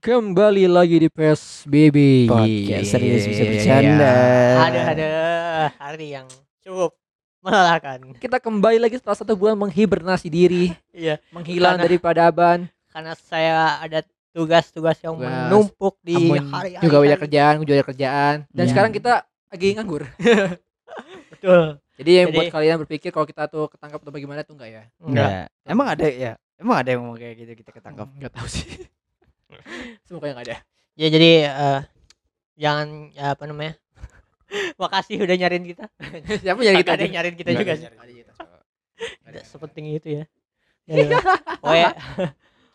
Kembali lagi di PSBB Podcast serius bisa Iya. bercanda. Ada ada hari yang cukup melelahkan. Kita kembali lagi setelah satu bulan menghibernasi diri Iya, Menghilang Karena- dari peradaban karena saya ada tugas-tugas yang Tugas. menumpuk di Amun hari-hari. Juga banyak kerjaan, juga banyak kerjaan Dan Iya. sekarang kita lagi nganggur Betul. Jadi yang buat Jadi- kalian berpikir kalau kita tuh ketangkap atau bagaimana tuh enggak ya Enggak. Enggak. Emang ada ya? Emang ada yang ngomong kayak gitu kita ketangkap. Enggak tahu sih Semoga enggak ada Ya jadi eh, jangan ya, apa namanya? Makasih udah nyariin kita. Siapa jadi kita ada yang nyariin kita juga sih. Sepenting itu ya. ya oh ya.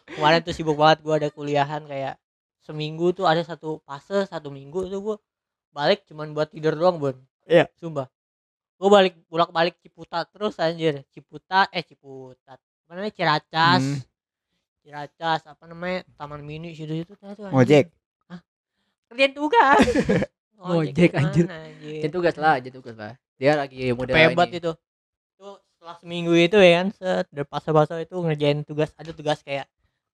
Kemarin tuh sibuk banget gua ada kuliahan kayak seminggu tuh ada satu fase satu minggu tuh gua balik cuman buat tidur doang bun Iya. sumpah gua balik bolak balik Ciputat terus anjir Ciputat eh Ciputat apa namanya Ciracas Hmm. Ciracas apa namanya Taman Mini situ situ tuh. Ngojek. kerjaan tugas. Ngojek, anjir. Jadi tugas lah, jadi tugas lah. Dia lagi model hebat ini. itu. Itu setelah seminggu itu ya kan set dari pasar-pasar itu ngerjain tugas ada tugas kayak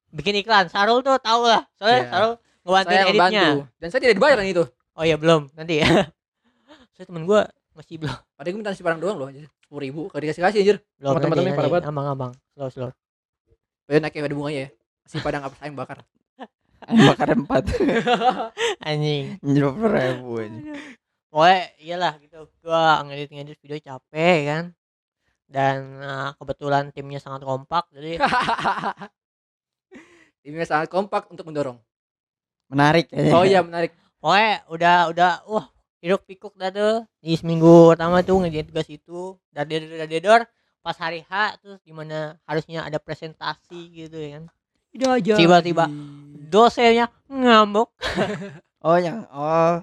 bikin iklan. Sarul tuh tau lah soalnya Iya. Sarul ngebantuin Saya editnya. membantu Dan saya tidak dibayar kan itu oh ya belum nanti ya. Saya temen gua masih belum. Padahal gue minta nasi padang doang loh. Sepuluh ribu Kalau dikasih kasih anjir. Belum Sama nanti, teman-temannya nanti. parah banget. abang abang slow slow Padahal naiknya ada bunganya ya Nasi padang apa sayang bakar Bakar empat. anjing Berapa ribu aja. pokoknya iyalah gitu gua ngedit ngedit video capek kan dan eh, kebetulan timnya sangat kompak jadi Timnya sangat kompak untuk mendorong Menarik. Oh iya menarik pokoknya udah udah wah hiruk pikuk dah tuh di seminggu pertama tuh ngerjain tugas itu dan dedor dedor pas hari H terus di mana harusnya ada presentasi gitu ya kan? Tidak aja. Tiba-tiba. dosennya ngambek. Oh yang oh.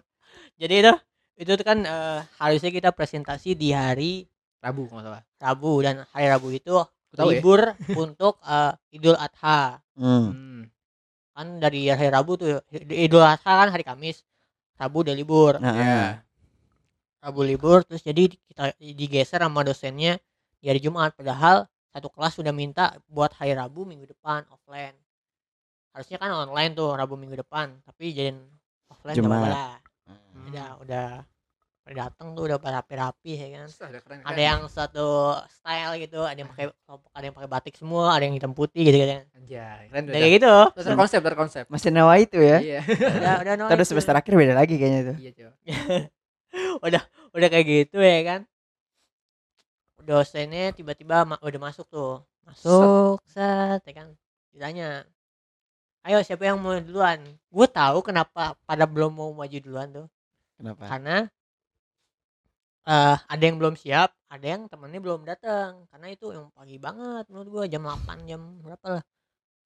Jadi itu itu kan eh, harusnya kita presentasi di hari Rabu kalau salah. Rabu dan hari Rabu itu ya. libur untuk eh, Idul Adha. Hmm. Hmm. kan dari hari Rabu tuh Idul Adha kan hari Kamis Rabu udah libur. Nah, Ya Rabu libur terus jadi kita digeser sama dosennya di hari Jumat. Padahal satu kelas sudah minta buat hari Rabu minggu depan offline. Harusnya kan online tuh Rabu minggu depan. Tapi jadiin offline Jumat. coba lah. Hmm. udah udah udah datang tuh udah rapi-rapi ya kan? Udah keren, ada yang satu style gitu ada yang pakai kelompok ada yang pakai batik semua ada yang hitam putih gitu kan Anjay Keren udah kayak gitu. Terus terkonsep terkonsep Masih nawa itu ya. Iya. Udah udah no, Terus semester akhir beda lagi kayaknya tuh. Iya coba udah kayak gitu ya kan dosennya tiba-tiba ma- udah masuk tuh. Masuk set. ya kan? Ditanya ayo siapa yang mau duluan? Gue tahu kenapa pada belum mau maju duluan tuh. Kenapa? karena eh ada yang belum siap ada yang temennya belum datang karena itu yang pagi banget menurut gue jam 8 jam berapa lah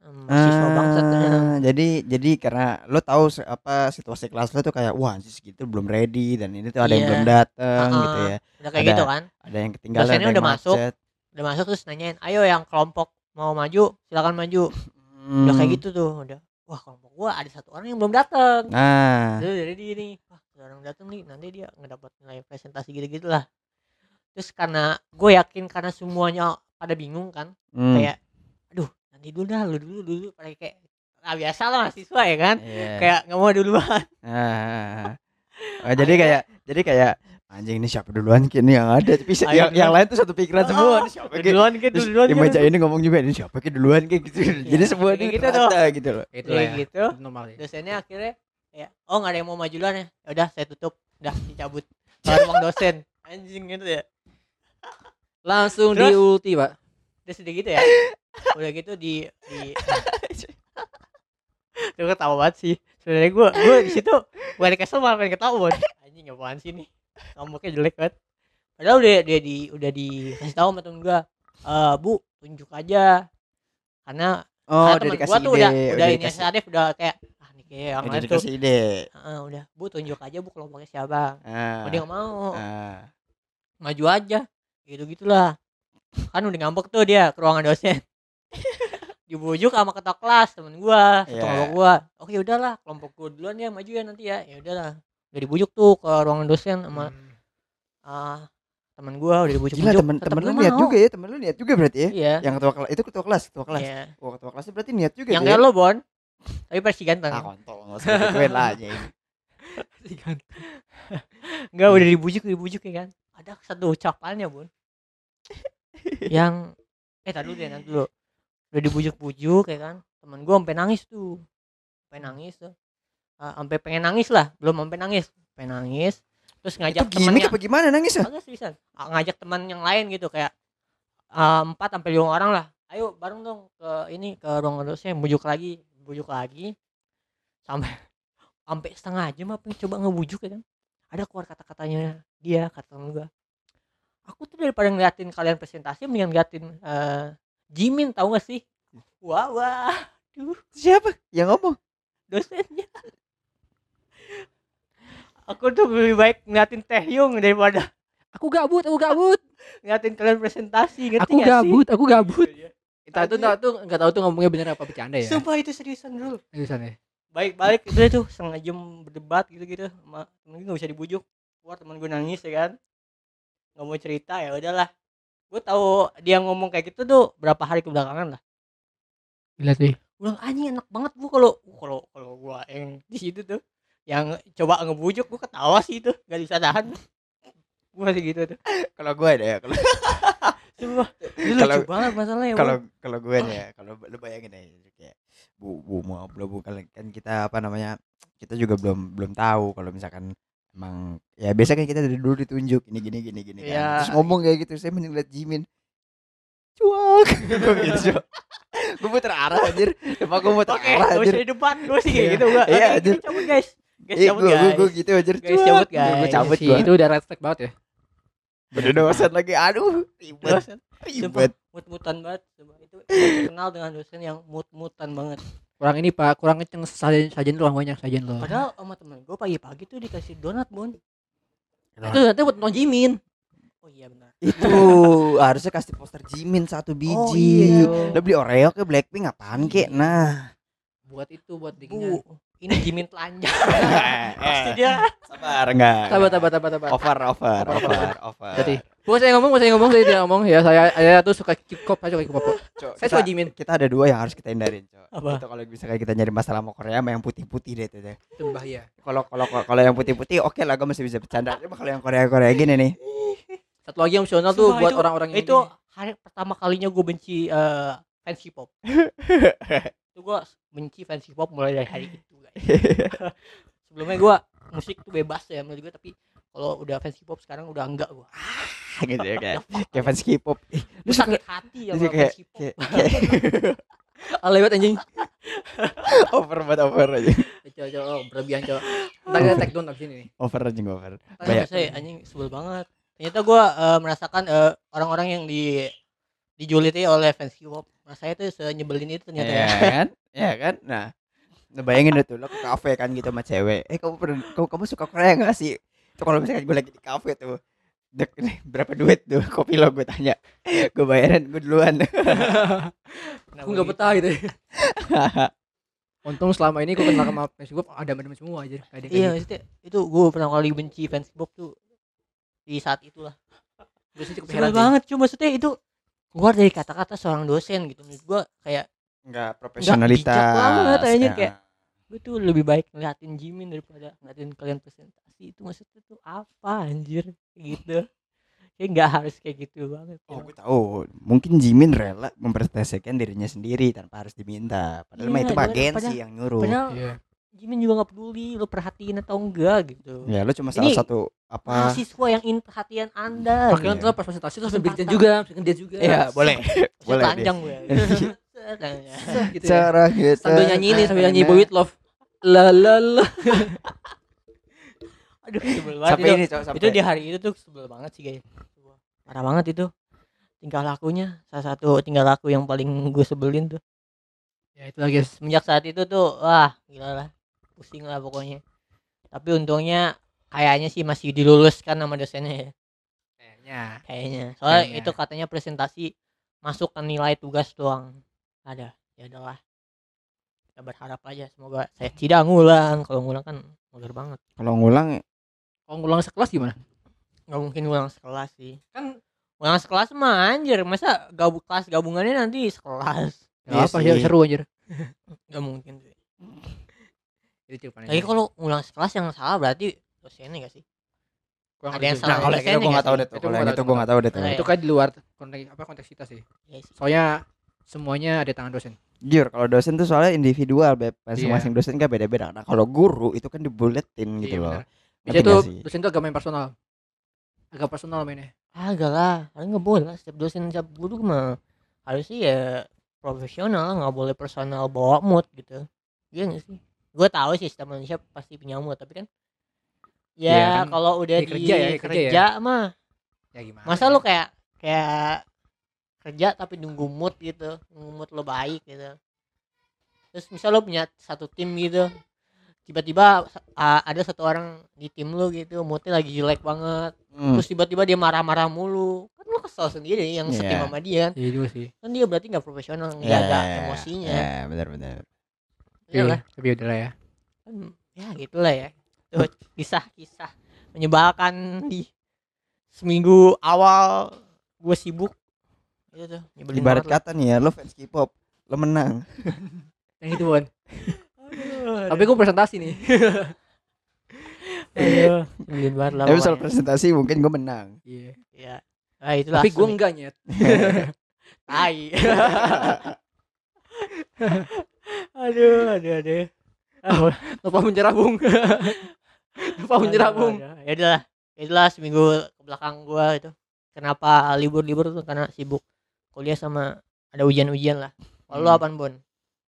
Hmm, mahasiswa bangsat Ah, jadi jadi karena lo tahu apa situasi kelas lo tuh kayak wah anjir segitu belum ready dan ini tuh ada yang Iya. belum datang Ah, gitu ah. ya. udah kayak Ada- gitu kan Ada yang ketinggalan, Dosennya udah masuk. macet. udah masuk terus nanyain ayo yang kelompok mau maju silakan maju udah kayak Hmm. gitu tuh udah wah kelompok gua ada satu orang yang belum datang Nah, Terus dari dia nih wah ada orang datang nih nanti dia ngedapat nilai presentasi gitu gitulah terus karena gue yakin karena semuanya pada bingung kan hmm. kayak aduh nanti dulu dah lu dulu dulu. Pada kayak ah, biasa lah mahasiswa ya kan? Iya. kayak nggak mau duluan. Ah. Oh, jadi kayak jadi kayak anjing ini siapa duluan kini yang ada. Tapi Ayo, yang, yang lain tuh satu pikiran semua. Ini siapa ki duluan gitu Terus duluan di meja ini ngomong juga ini siapa ki duluan kayak gitu. Jadi semua ini gitu rata gitu loh. Itu ya. gitu. Itu normal ya dosennya akhirnya ya oh nggak ada yang mau maju duluan ya. Ya udah saya tutup. Udah dicabut. Ke ruang dosen. Anjing gitu ya. Langsung Terus? di ulti pak. Udah gitu ya udah gitu di di Tuh ketawa banget sih. Sebenarnya gue gue di situ bukan kesel malah pengen ketawa anjing apaan sih nih ngomongnya jelek banget. Padahal udah dia di udah dikasih tahu sama temen gue eh bu tunjuk aja. Karena oh karena udah temen dikasih gua ide tuh udah udah udah dikasih inisiatif udah kayak ah nih kayak yang udah lain tuh. dikasih ide. Heeh, udah bu tunjuk aja bu kelompoknya siapa. Oh, dia nggak mau. Ah. maju aja. Gitu gitulah kan udah ngambek tuh dia ke ruangan dosen dibujuk sama ketua kelas temen gua satu Iya. kelompok gua oke udahlah kelompok gua duluan ya maju ya nanti ya ya udahlah udah dibujuk tuh ke ruangan dosen sama Hmm. ah temen gua udah dibujuk gila temen temen lu niat juga ya temen lu niat juga berarti ya iya yang ketua kelas itu ketua kelas ketua kelas iya oh ketua kelasnya berarti niat juga yang kayak ya? lo bon tapi versi ganteng Ah kontol nggak usah gituin lah aja. Enggak udah dibujuk dibujuk ya kan. Ada satu ucapannya bun. yang eh tadi dulu deh nanti dulu. Udah dibujuk-bujuk ya kan. Temen gua sampai nangis tuh. Sampai nangis tuh. Ah, sampai pengen nangis lah, belum sampai nangis. Sampai nangis. Terus Itu ngajak gimmick temennya apa gimana nangis ya? Ah, ngajak teman yang lain gitu kayak ah, empat sampai lima orang lah ayo bareng dong ke ini ke ruang dosen bujuk lagi bujuk lagi sampai sampai setengah jam apa yang coba ngebujuk ya kan ada keluar kata-katanya dia kata gua aku tuh daripada ngeliatin kalian presentasi mendingan ngeliatin eh, Jimin tahu gak sih wah wah duh Siapa yang ngomong? dosennya aku tuh lebih baik ngeliatin Taehyung daripada Aku gabut, aku gabut. ngeliatin kalian presentasi ngerti Aku gak sih? gabut, aku gabut. Iya. Kita tuh tahu tuh enggak tahu tuh ngomongnya bener apa bercanda ya. Sumpah itu seriusan dulu. Seriusan ya. Baik-balik itu tuh setengah jam berdebat gitu-gitu. sama temen gue gak bisa dibujuk. Keluar temen gue nangis ya kan. Gak mau cerita ya udahlah. Gue tahu dia ngomong kayak gitu tuh berapa hari kebelakangan lah. Gila sih. Bilang anjing enak banget gue kalau kalau kalau gue yang di situ tuh yang coba ngebujuk gue ketawa sih itu gak bisa tahan gue masih gitu tuh Kalau gue ada ya, kalau Sumpah, itu lucu banget masalahnya kalau kalau gue nih ya, kalau lu bayangin aja kayak bu bu mau belum bukan kan kita apa namanya kita juga belum belum tahu kalau misalkan emang ya biasa kan kita dari dulu ditunjuk ini gini gini gini kan Iya. terus ngomong kayak gitu saya mending liat Jimin cuak gitu gue muter arah anjir emang gue muter Oke, arah anjir usah di depan, gue sih kayak Iya. gitu gua. Iya, anjir. cabut guys. Guys, Iya, cabut gue guys. gue gitu anjir Guys, cabut, gue guys. cabut Si gue itu udah red flag banget ya. udah dosen lagi aduh ribet ribet mut-mutan banget. Itu terkenal dengan dosen yang mut-mutan banget. Kurang ini Pak, kurang kenceng sajen sajen lu banyak sajen lu. Padahal sama temen gue pagi-pagi tuh dikasih donat, Bun. Itu nanti buat nonton Jimin. Oh iya benar. itu harusnya kasih poster Jimin satu Oh, biji iya. lo beli Oreo ke Blackpink apaan kek nah Buat itu buat dinginnya. Bu, ini Jimin telanjang. Pasti dia. sabar enggak Sabar, sabar, sabar, sabar. over over Over, over over Jadi, bukan saya ngomong, bukan saya ngomong, saya tidak ngomong. Ya, saya saya tuh suka K-pop, saya suka K-pop. Saya kita, suka Jimin. kita ada dua yang harus kita hindarin cok Apa? itu kalau misalkan kita nyari masalah sama Korea sama yang putih-putih deh itu deh Itu bahaya. kalau kalau kalau yang putih-putih oke lah gue masih bisa bercanda cuma kalau yang Korea Korea gini nih Satu lagi yang opsional tuh buat orang-orang yang Itu ini. hari pertama kalinya gue benci eh, fans K-pop. itu gue benci fans K-pop mulai dari hari itu, guys. Sebelumnya gue musik tuh bebas ya menurut gue tapi kalau udah fans K-pop sekarang udah enggak gue. gitu ya kayak kayak fans K-pop lu sakit hati ya sama kayak- fans K-pop. Ah, lewat anjing. over banget over aja Coba, coba, oh, berlebihan coba. Ntar kita take down abis ini nih. over aja over Banyak. saya anjing sebel banget. Ternyata gue merasakan eh, orang-orang yang di dijuliti oleh fans K-pop. Rasanya tuh senyebelin itu ternyata ya ya. kan ya kan nah Nah, bayangin deh tuh lo ke kafe kan gitu sama cewek eh kamu pernah kamu, kamu suka Korea gak sih itu kalau misalkan gue lagi di kafe tuh Dek, nih, berapa duit tuh kopi lo gue tanya gue bayarin gue duluan Aku nggak betah gitu. Untung selama ini gue kenal sama fans gue ada macam semua aja. Kayak Iya, gitu. maksudnya itu gue pernah kali benci fans K-pop tuh di saat itulah. Gue sih cukup heran banget, cuma maksudnya itu keluar dari kata-kata seorang dosen gitu. Menurut gue kayak nggak bijak profesionalitas banget, anjir, ya. kayak- gue tuh lebih baik ngeliatin Jimin daripada ngeliatin kalian presentasi itu maksudnya tuh apa anjir gitu kayak nggak harus kayak gitu banget Oh, gue tahu. Mungkin Jimin rela mempresentasikan dirinya sendiri tanpa harus diminta. Padahal mah Iya, itu agensi yang nyuruh. padahal Iya. Jimin juga nggak peduli lo perhatiin atau enggak gitu Ya, lu cuma Ini salah satu apa? mahasiswa yang ingin perhatian anda Makanya Iya. tuh pas presentasi terus Kesempatan. berikan juga, berikan dia juga. Ya, boleh. Boleh Boleh, telanjang gue gitu ya. Cara kita Sambil nyanyi ini, sambil nyanyi Boy With Love. La la la. aduh sebel banget Sampai itu. ini, sampai. itu di hari itu tuh sebel banget sih guys parah banget itu tingkah lakunya salah satu tingkah laku yang paling gue sebelin tuh Ya itu lagi. semenjak saat itu tuh wah gila lah pusing lah pokoknya tapi untungnya kayaknya sih masih diluluskan sama dosennya ya Kayaknya. kayaknya soalnya Kayaknya. itu katanya presentasi masuk ke nilai tugas doang ada ya adalah kita berharap aja semoga saya tidak ngulang kalau ngulang kan mulur banget Kalau ngulang Kalau ngulang sekelas gimana? nggak mungkin ngulang sekelas sih Kan ngulang sekelas mah anjir masa gabung kelas gabungannya nanti sekelas Gak Iya apa sih. sih seru anjir. nggak mungkin sih Tapi kalau ulang kelas yang salah berarti dosennya gak sih? Nggak ada yang salah Nah, kalau itu gue tahu sih? deh tuh. Itu gue nggak tahu deh tuh. Nah, itu kan di luar konteks apa konteks kita sih Iya sih. soalnya semuanya ada tangan dosen Jujur, kalau dosen tuh soalnya individual, beb. Iya. Masing-masing dosen kan beda-beda. Nah, kalau guru itu kan dibuletin gitu Iya, loh. benar. Ngerti biasanya tuh sih? dosen tuh agak main personal agak personal mainnya Agak lah, kalian nggak boleh lah. Setiap dosen setiap guru mah harusnya ya profesional, nggak boleh personal bawa mood gitu. Iya nggak sih? Gue tahu sih sistem Indonesia pasti punya mood, tapi kan ya Iya kan, kalau udah di di kerja ya, kerja kerja, ya. mah ya gimana masa lu kayak kayak kerja tapi nunggu mood gitu, nunggu mood lo baik gitu. Terus misal lo punya satu tim gitu, tiba-tiba uh, ada satu orang di tim lo gitu, moodnya lagi jelek banget. Hmm. terus tiba-tiba dia marah-marah mulu. Kan lu kesel sendiri yang setim Iya. sama dia. Iya juga sih. Kan dia berarti nggak profesional nggak Ya, ada emosinya. Ya, benar-benar. ya iya lah. tapi udah lah ya. Kan ya gitulah ya. Tuh kisah-kisah menyebalkan di seminggu awal gue sibuk itu tuh nyebelin Ibarat kata nih ya, lo fans K-pop, lo menang. yang itu Bon. Aduh, tapi gue presentasi nih. Aduh, nyebelin banget lah Tapi soal presentasi mungkin gue menang. iya. Ya ah, itulah. Tapi gue enggak nyet. Tai. Aduh aduh aduh. Lupa menyerah bung lupa menyerah bung ya udah ya udah seminggu ke belakang gua itu. Kenapa libur-libur tuh? Karena sibuk kuliah sama ada ujian-ujian lah kalau Hmm. apaan Bon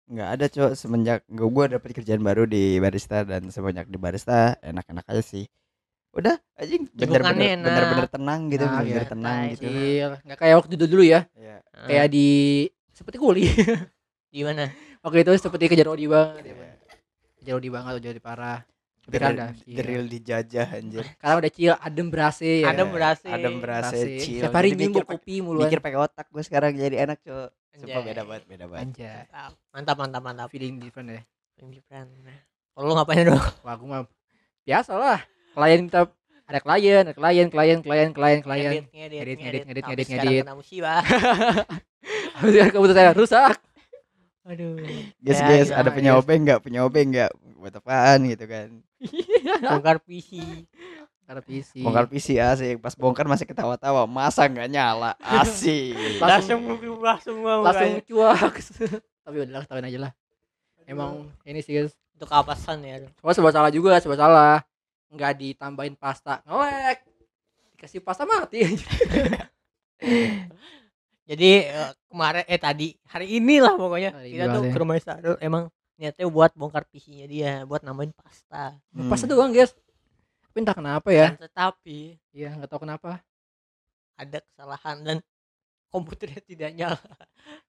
Nggak ada cok semenjak gue gue dapet kerjaan baru di barista dan semenjak di barista enak-enak aja sih. Udah anjing Lingkungannya bener-bener bener-bener tenang gitu, Nah, bener-bener iya. tenang Santai gitu. Iya, nggak kayak waktu dulu dulu ya Iya. Nah, kayak di seperti kuliah di mana waktu itu seperti kejar Odi banget ya. Bang. kejar Odi banget jadi parah the chill. real dijajah anjir. sekarang udah chill adem berase ya Adem berase. Adem berase Berase. chill. Setiap hari kopi mulu Mikir pakai otak gue sekarang jadi enak cok. Sumpah beda banget, beda banget. anjay mantap mantap mantap feeling different ya Feeling different. Nah, kalau lu ngapain dong wah aku mah biasa lah klien minta ada klien ada klien klien klien klien klien ngedit ngedit Ngedit, ngedit, ngedit, ngedit, sekarang ngedit. kena musibah kemudian saya rusak aduh Guys, Ya, guys, ada punya guys. obeng nggak? Punya obeng nggak? Buat apaan gitu kan? bongkar PC karena PC Bongkar PC asik. Pas bongkar masih ketawa-tawa. Masa nggak nyala? Asik. Langsung- langsung berubah semua langsung cuak tapi udahlah ketahuin aja lah emang ini sih guys itu keapasan ya Cuma sebab salah juga, sebab salah. Nggak ditambahin pasta, ngelek. Dikasih pasta mati. Jadi eh, kemarin eh tadi hari ini lah pokoknya Hari kita tuh ke rumah Sadul emang niatnya buat bongkar PC-nya dia, buat nambahin pasta. Hmm. pasta doang, guys. Tapi entah kenapa ya. Dan tetapi Iya, nggak tahu kenapa. ada kesalahan dan komputernya tidak nyala.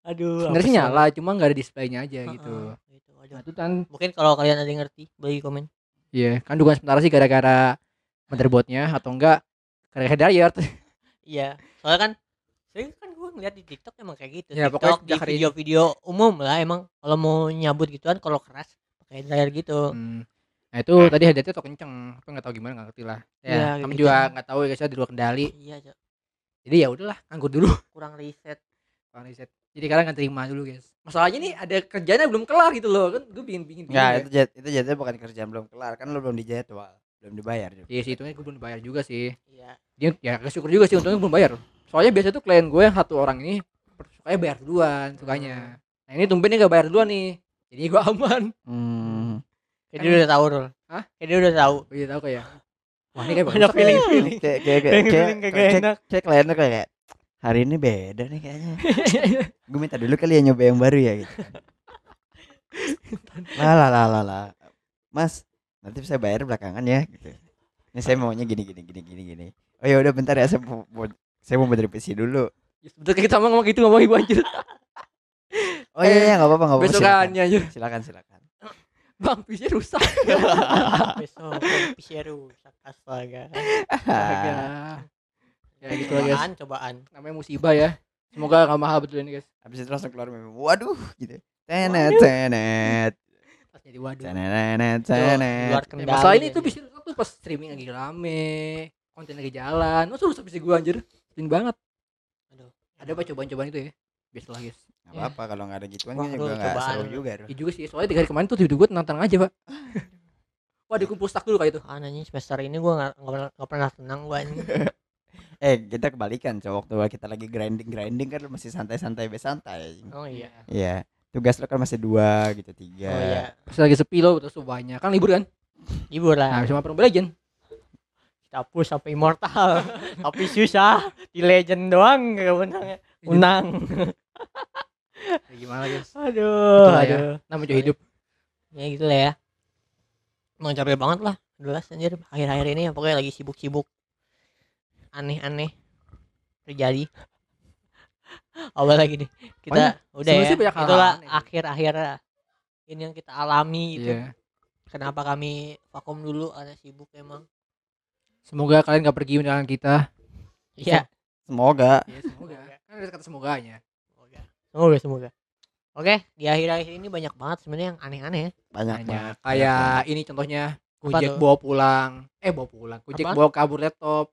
Aduh. Sebenarnya nyala, cuma nggak ada displaynya aja gitu. Gitu. Aduh. Nah, itu kan Mungkin kalau kalian ada yang ngerti, bagi komen. iya, kan dugaan sementara sih gara-gara motherboardnya atau enggak gara-gara dayard. Iya, soalnya kan sering kan gue ngeliat di TikTok emang kayak gitu. Ya, pokoknya TikTok di video-video umum lah emang kalau mau nyabut gituan kalau keras pakai dryer gitu. Hmm. Nah, itu tadi headsetnya tuh kenceng, tapi nggak tahu gimana nggak ngerti lah. Iya, Ya, kayak kami gitu. juga nggak tahu ya guys ya di luar kendali. Iya, Cok. Jadi ya udahlah, nganggur dulu. kurang riset. Bang riset. Jadi kalian nggak terima dulu guys. Masalahnya nih ada kerjanya belum kelar gitu loh kan. Gue bikin bikin. Nggak, itu jat, itu jatuhnya bukan kerjaan belum kelar. Kan lo belum dijadwal, belum dibayar. juga. Iya sih, itu gue belum bayar juga sih. Iya. Dia ya syukur juga sih untungnya belum bayar. Soalnya biasa tuh klien gue yang satu orang ini sukanya bayar duluan sukanya. Nah ini tumben dia gak bayar duluan nih. Jadi gue aman. Hmm. Kayak dia udah tahu, Rul. Hah? Kayak dia udah tahu. Oh iya tahu kayak. Wah ini kayak Ada bagus. feeling feeling. Kayak kayak kayak kayak kayak- enak. kayak kliennya kayak hari ini beda nih kayaknya. Gue minta dulu kali ya nyoba yang baru ya gitu. lah lah lah lah lah. Mas, nanti saya bayar belakangan ya gitu. Ini saya maunya gini gini gini gini gini. Oh ya udah bentar ya saya mau, mau- saya mau benerin PC dulu. Ya, Betul kita ngomong gitu ngomong ibu anjir. Oh iya iya nggak apa-apa nggak apa-apa. Besokannya anjir. silakan silakan. Bang PC rusak. Besok PC rusak astaga. Astaga. ya gitu lah guys. Cobaan, cobaan. Namanya musibah ya. Semoga gak mahal betul ini guys. Habis itu langsung keluar meme. Waduh gitu. Tenet tenet. Pas jadi waduh. Tenet tenet. luar Ya, kendali. masalah ini tuh bisa tuh pas streaming lagi rame, konten lagi jalan. Masa rusak PC gue anjir? Sering banget. Aduh. Ada apa cobaan-cobaan itu ya? biasa lah guys Gak apa-apa kalau nggak ada gituan Wah, kan juga nggak cobaan. seru juga tuh. ya juga sih soalnya tiga hari kemarin tuh hidup gue tenang-tenang aja pak wah dikumpul stuck dulu kayak itu ah nanya semester ini gue nggak nggak pernah nggak pernah tenang gue anjing Eh kita kebalikan cowok tuh kita lagi grinding grinding kan masih santai-santai besantai. oh iya Iya. Tugas lu kan masih dua gitu tiga. oh iya pas lagi sepi lo terus tuh banyak kan libur kan libur nah lah bisa main Mobile Legend kita push sampai immortal? Tapi susah. Di legend doang gak menang menang. Ya, gimana guys? Aduh Itulah ya. aduh. Namanya juga hidup ya gitu lah ya. Emang capek banget lah jelas anjir. Akhir-akhir ini ya pokoknya lagi sibuk-sibuk. Aneh-aneh. Terjadi. Apa lagi nih? Kita udah sebenarnya ya. itulah akhir-akhir ini yang kita alami gitu. Iya. kenapa kami vakum dulu? Karena sibuk emang semoga kalian gak pergi dengan kita iya Semoga. ya semoga kan ada kata semoganya semoga semoga semoga oke di akhir-akhir ini banyak banget sebenarnya yang aneh-aneh ya. Banyak Banyak. banget. kayak ini contohnya Gojek bawa pulang eh bawa pulang Gojek bawa kabur laptop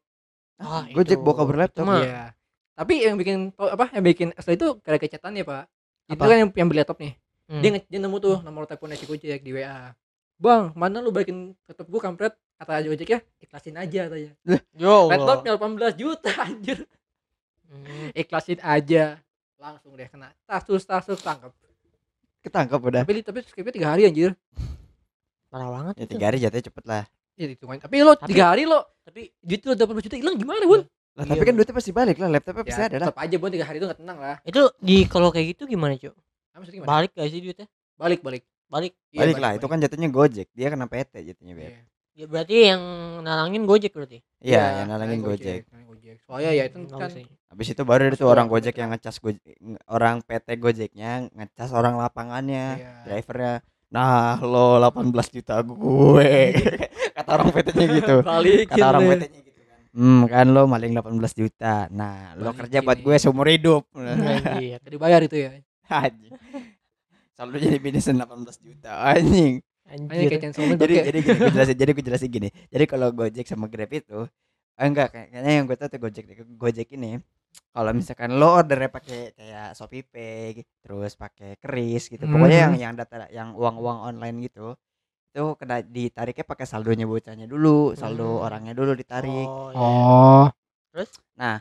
Ah, Gojek itu. bawa kabur laptop. Cuma- Iya. Tapi yang bikin apa yang bikin setelah itu kayak kecetan ya pak. Itu Apa? kan yang, yang beli laptop nih. Hmm. Dia, dia nemu tuh nomor telepon si Gojek di WA. Bang, mana lu balikin laptop gua kampret? Kata Gojek ya, ikhlasin aja katanya. Yo Laptopnya 18 juta anjir. Hmm. Ikhlasin aja. Langsung deh kena tasus tasus tangkap. Ketangkep udah. Tapi tapi skripnya tiga hari anjir. parah banget Ya tiga hari jatuhnya cepet lah. Ya itu kan. Tapi lo Tapi- tiga hari lo tapi duit lo 80 juta hilang gimana, Bun? Lah Iya, tapi kan Bang. duitnya pasti balik lah. Laptopnya pasti Ya, ada lah. tetap aja Bun tiga hari itu gak tenang lah. itu di kalau kayak gitu gimana cuy balik gak sih duitnya Balik balik. balik Iya, Balik lah. Itu kan jatuhnya Gojek. Dia kena PT jatuhnya Beb. Iya. ya berarti yang nalangin gojek berarti Iya, Ya, yang nalangin naik Gojek. naik Gojek. Soalnya ya itu Hmm, kan sih. Habis itu baru ada tuh Masuk orang Gojek yang ngecas Gojek, orang PT Gojeknya ngecas orang lapangannya, Iya. drivernya. Nah, lo 18 juta gue. Kata orang PT-nya gitu. balikin Kata orang. PT-nya gitu kan. Hmm, kan lo maling 18 juta. Nah, lo Balikin kerja buat gue seumur hidup. Anjir. Gak dibayar itu ya. Anjing. Selalu jadi minusan 18 juta anjing. Anjir. Kayak Chainsaw Man jadi jadi gini, gue jelasin jadi gue jelasin gini. Jadi kalau Gojek sama Grab itu eh, enggak kayak- kayaknya yang gue tahu tuh Gojek Gojek ini kalau misalkan lo ordernya pakai kayak Shopee Pay terus pakai Kris gitu. Pokoknya yang yang data yang uang-uang online gitu itu kena ditariknya pakai saldonya bocahnya dulu saldo Hmm. orangnya dulu ditarik. Oh, iya. Oh.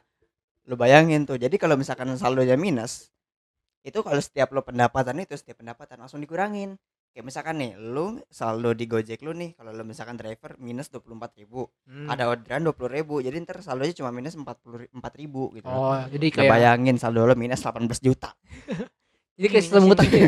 lo bayangin tuh jadi kalau misalkan saldonya minus itu kalau setiap lo pendapatan itu setiap pendapatan langsung dikurangin kayak misalkan nih lo saldo di Gojek lo nih kalau lo misalkan driver minus 24.000 ribu Hmm. ada orderan 20.000 ribu jadi ntar saldonya cuma minus 40 empat ribu gitu Oh, jadi Nah, kayak bayangin saldo lo minus 18 juta jadi kayak sistem ngutang gitu. ya?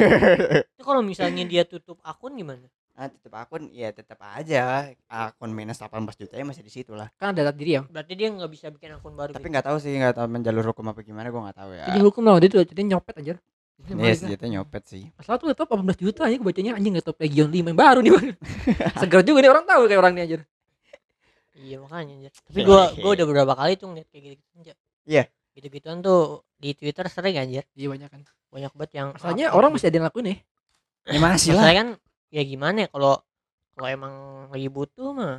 itu kalau misalnya dia tutup akun gimana nah tetap akun ya tetap aja akun minus 18 juta ya masih di situ lah Kan ada data diri ya. berarti dia nggak bisa bikin akun baru tapi gitu. nggak tahu sih nggak tahu menjalur hukum apa gimana gue nggak tahu ya Jadi hukum lah dia tuh jadi nyopet aja. Jadi Iya yes, senjata nyopet sih Masalah tuh laptop 18 juta aja bacanya anjing laptop Legion 5 yang baru nih. Bang. Seger juga nih orang tahu kayak orang ini aja. iya makanya anjir. tapi gua gua udah beberapa kali tuh ngeliat kayak gitu anjir Iya. gitu gituan tuh di Twitter sering anjir Iya banyak kan. banyak banget yang Masalahnya upload orang gitu. masih ada yang lakuin nih. ya masih lah Masalahnya kan ya gimana ya kalau kalau emang lagi butuh mah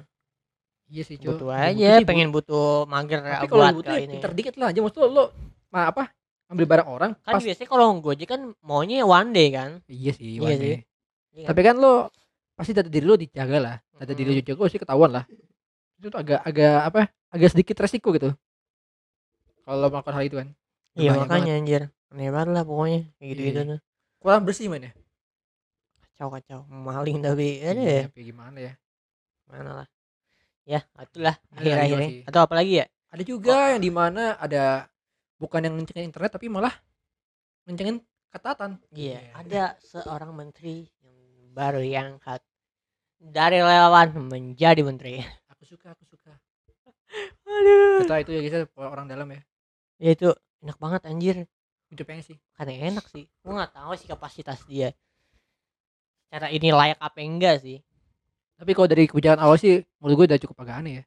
Iya sih, butuh Lagi aja sih, Bu. pengen butuh mager Tapi buat kalau butuh ya ini pinter dikit lah aja maksud lo, lo ma, apa? Ambil barang orang kan pas biasanya kalau Gojek kan maunya one day kan Iya sih, Iya one sih. day. Iya Tapi kan lo pasti data diri lo dijaga lah. Data diri lo dijaga pasti ketahuan lah. Itu tuh agak agak apa? Agak sedikit resiko gitu. Kalau melakukan hal itu kan. iya makanya anjir aneh banget lah pokoknya kayak gitu gitu Iya. tuh Kurang bersih mana? kacau kacau maling tapi ada Iya, ya tapi gimana ya? mana lah ya itulah akhir akhirnya sih. atau apa lagi ya Ada juga yang di mana ada bukan yang ngencengin internet tapi malah ngencengin ketatan. iya ada seorang menteri yang baru yang kat dari relawan menjadi menteri Aku suka, aku suka. aduh Kita itu ya kita orang dalam ya. ya itu enak banget anjir Udah pengen sih. kan enak sih gua nggak tahu sih kapasitas dia cara ini layak apa enggak sih Tapi kalau dari kebijakan awal sih menurut gue udah cukup agak aneh ya.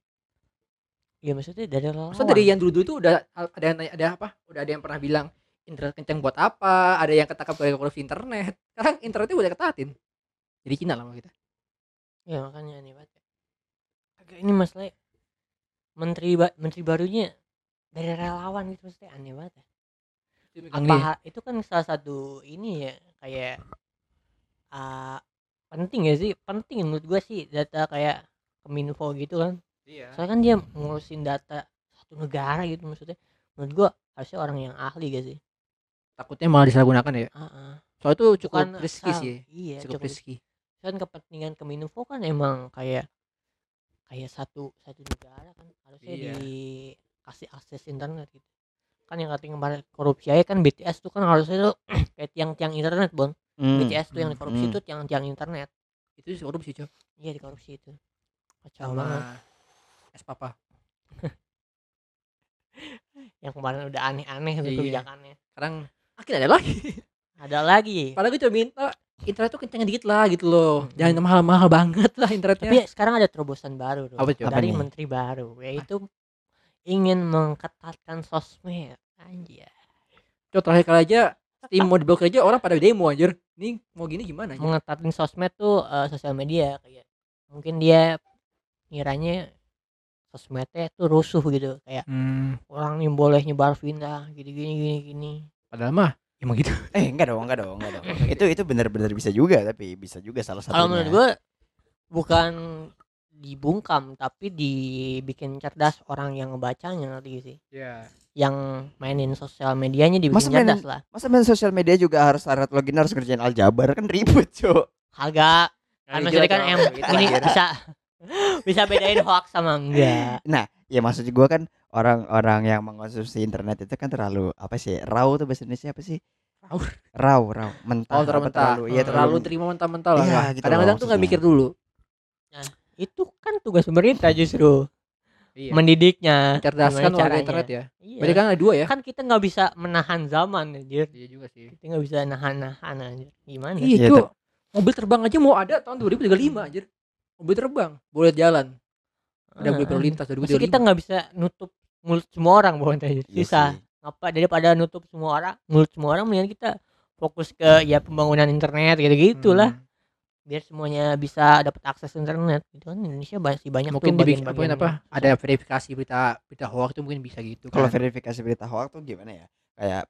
Ya maksudnya dari relawan Maksudnya dari yang dulu-dulu tuh udah ada yang nanya- ada apa? Udah ada yang pernah bilang internet kenceng buat apa? Ada yang ketangkap kayak korupsi internet. Sekarang internetnya udah ketatin. Jadi Cina lah sama kita. ya makanya aneh banget agak ini masalah menteri ba- menteri barunya dari relawan gitu maksudnya aneh banget ya apa itu kan salah satu ini ya kayak ah, penting ya sih penting menurut gua sih data kayak kominfo gitu kan Iya. soalnya kan dia ngurusin data satu negara gitu maksudnya menurut gua harusnya orang yang ahli gak sih Takutnya malah disalahgunakan ya. Ah, ah. Soalnya itu cukup Bukan riski sih. iya Cukup cukup riski. kan kepentingan kominfo kan emang kayak kayak satu satu negara kan harusnya Iya. dikasih akses internet gitu kan yang katanya kemarin korupsi aja kan BTS tuh kan harusnya tuh kayak tiang-tiang internet bon Hmm. BTS tuh yang hmm, dikorupsi hmm. tuh tiang-tiang internet Itu sih korupsi, Cok. iya dikorupsi itu kacau banget es papa. yang kemarin udah aneh-aneh tuh Iya. kebijakannya Sekarang akhirnya ada lagi. ada lagi Padahal gue cuma minta internet tuh kenceng dikit lah gitu loh. Hmm. Jangan mahal-mahal banget lah internetnya. tapi sekarang ada terobosan baru tuh Apa dari Apa menteri baru yaitu ingin mengketatkan sosmed anjir Cok terakhir kali aja Steam mau diblokir aja orang pada demo anjir. Ini mau gini gimana anjir? mengetatin sosmed tuh eh, sosial media kayak mungkin dia ngiranya sosmednya tuh rusuh gitu kayak Hmm, orang nih boleh nyebar fitnah gini gini gini gini padahal mah emang gitu. Eh enggak dong, enggak dong, enggak dong. itu itu benar-benar bisa juga tapi bisa juga salah satunya. kalau menurut gue bukan dibungkam tapi dibikin cerdas orang yang ngebacanya gak sih Iya. yang mainin sosial medianya dibikin Masa cerdas lah Masa main sosial media juga harus syarat login harus kerjain aljabar kan ribet, Cok. agak kan maksudnya kan em ini bisa bisa bedain hoax sama enggak Ya maksud gua kan orang-orang yang mengkonsumsi internet itu kan terlalu apa sih? Raw tuh bahasa Indonesia apa sih? Raw. Raw, raw. Mentah. Oh, terlalu mentah. terlalu, iya terlalu terima mentah-mentah lah. Iya, Kak. gitu Kadang-kadang tuh nggak mikir dulu. itu kan tugas pemerintah justru Iya. mendidiknya Mencerdaskan gimana warga internet ya. iya. Berarti kan ada dua ya? kan kita nggak bisa menahan zaman anjir Iya juga sih. kita nggak bisa nahan-nahan anjir gimana Iya, Iya, Cok. Mobil terbang aja mau ada tahun 2035 anjir. Mobil terbang boleh jalan. Udah boleh Ah, berlalu lintas Maksudnya 2035. kita nggak bisa nutup mulut semua orang bukan susah sih. apa daripada nutup semua orang mulut semua orang mendingan kita fokus ke ya pembangunan internet gitu gitulah Hmm. biar semuanya bisa dapat akses internet itu kan Indonesia masih banyak Mungkin tuh dibikin bagian-bagian apa, apa? Ada verifikasi berita berita hoax itu mungkin bisa gitu Kalau kan. verifikasi berita hoax tuh gimana ya? Kayak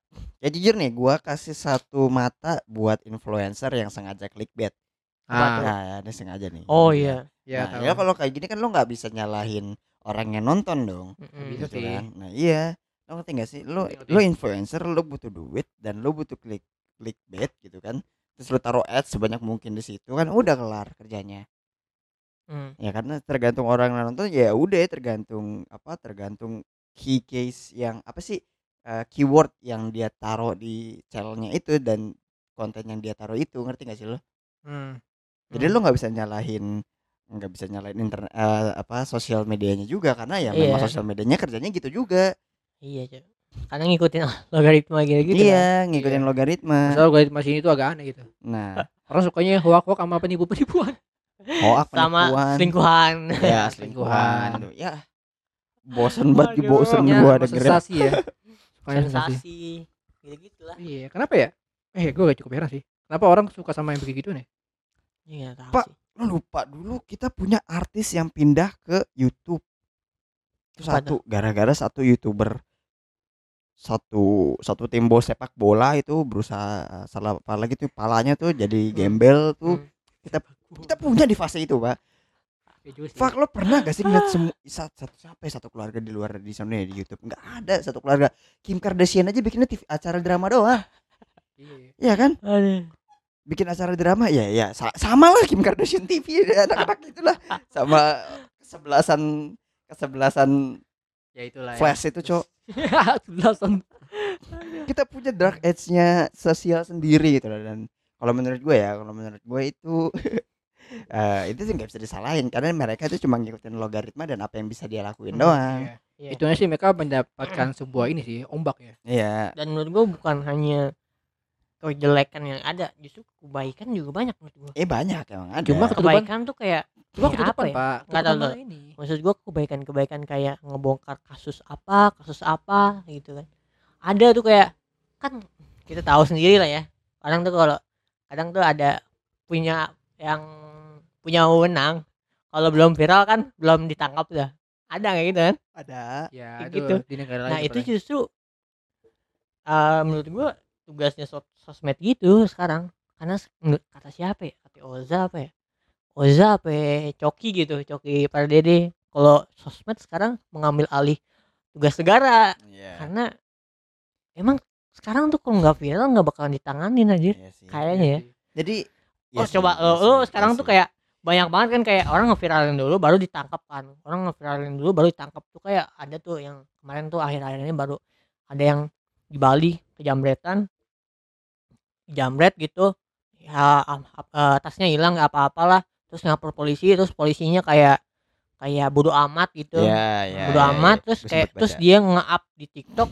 ya jujur nih, gua kasih satu mata buat influencer yang sengaja clickbait. Ah, Nah, ya, ini sengaja nih. oh iya ya, nah, ya kalau kayak gini kan lo nggak bisa nyalahin orang yang nonton dong. Mm-mm. Bisa gitu sih. kan. Nah, iya. Lo ngerti gak sih? Lo lo influencer, lo butuh duit dan lo butuh klik clickbait gitu kan. Terus lo taruh ads sebanyak mungkin di situ kan udah kelar kerjanya. Mm. Ya karena tergantung orang yang nonton ya udah ya, tergantung apa tergantung key case yang apa sih eh, keyword yang dia taruh di channelnya itu dan konten yang dia taruh itu ngerti gak sih lo? Hmm. Jadi Hmm. lo nggak bisa nyalahin nggak bisa nyalain internet eh, apa sosial medianya juga karena ya memang Iya. sosial medianya kerjanya gitu juga. iya Cok. karena ngikutin logaritma gitu gitu iya, ngikutin Iya. logaritma. Masalah gue masih itu agak aneh gitu. Nah, Orang sukanya hoax-hoax sama penipu-penipuan. hoax sama penipuan. selingkuhan Ya, Selingkuhan. Ya. Bosen banget Waduh. bosen Ya, gua dengerin. sensasi ya. Sensasi. gitu gitulah Iya, kenapa ya? Eh, gue gak cukup heran sih. Kenapa orang suka sama yang begitu nih? Iya tahu Pak. sih Lo lupa dulu kita punya artis yang pindah ke YouTube. Itu Apa satu gara-gara satu YouTuber satu satu tim bola sepak bola itu berusaha salah apa lagi tuh palanya tuh jadi Hmm. gembel tuh Hmm. kita kita punya di fase itu pak Ya sih. Fak lo pernah gak sih ngeliat semua satu, satu siapa ya satu keluarga di luar di sana ya, di YouTube nggak ada satu keluarga Kim Kardashian aja bikinnya TV, acara drama doang Iya. Iya kan Aduh. Bikin acara drama ya ya sa- sama lah Kim Kardashian TV ya, anak-anak itulah sama kesebelasan kesebelasan Ya itulah ya. flash itu cok Sebelasan. kita punya dark edge-nya sosial sendiri gitu loh dan kalau menurut gue ya kalau menurut gue itu eh, itu sih nggak bisa disalahin karena mereka itu cuma ngikutin logaritma dan apa yang bisa dia lakuin doang Iya. Iya. Itu sih mereka mendapatkan sebuah ini sih, ombak ya. iya dan menurut gua bukan hanya kejelekan yang ada justru kebaikan juga banyak menurut gua eh banyak emang ada Cuma ketutupan- kebaikan tuh kayak Cuma kayak apa ya? Pak. Nggak tahu ini. maksud gua kebaikan-kebaikan kayak ngebongkar kasus apa kasus apa gitu kan ada tuh kayak kan kita tahu sendiri lah ya kadang tuh kalau kadang tuh ada punya yang punya wewenang kalau belum viral kan belum ditangkap dah ada kayak gitu kan ada Ya, Kayak itu gitu. di negara lain. nah itu pernah. justru eh, menurut gua tugasnya sos- sosmed gitu sekarang. Karena kata siapa ya? Kata Oza apa ya? Oza apa ya? Coki gitu Coki Pardede. Kalau sosmed sekarang mengambil alih tugas negara. Iya. karena emang sekarang tuh kalau nggak viral nggak bakalan ditanganin aja Iya sih. kayaknya ya. Jadi oh iya sih, coba iya lo, lo iya sekarang tuh sih. kayak banyak banget kan kayak orang ngeviralin dulu baru ditangkap kan. Orang ngeviralin dulu baru ditangkap. Tuh kayak ada tuh yang kemarin tuh akhir-akhir ini baru ada yang di Bali kejamretan jamret gitu ya eh, tasnya hilang nggak apa-apalah terus ngapor polisi terus polisinya kayak kayak bodo amat gitu Iya, iya. bodo iya, amat iya. terus kayak terus dia nge-up di TikTok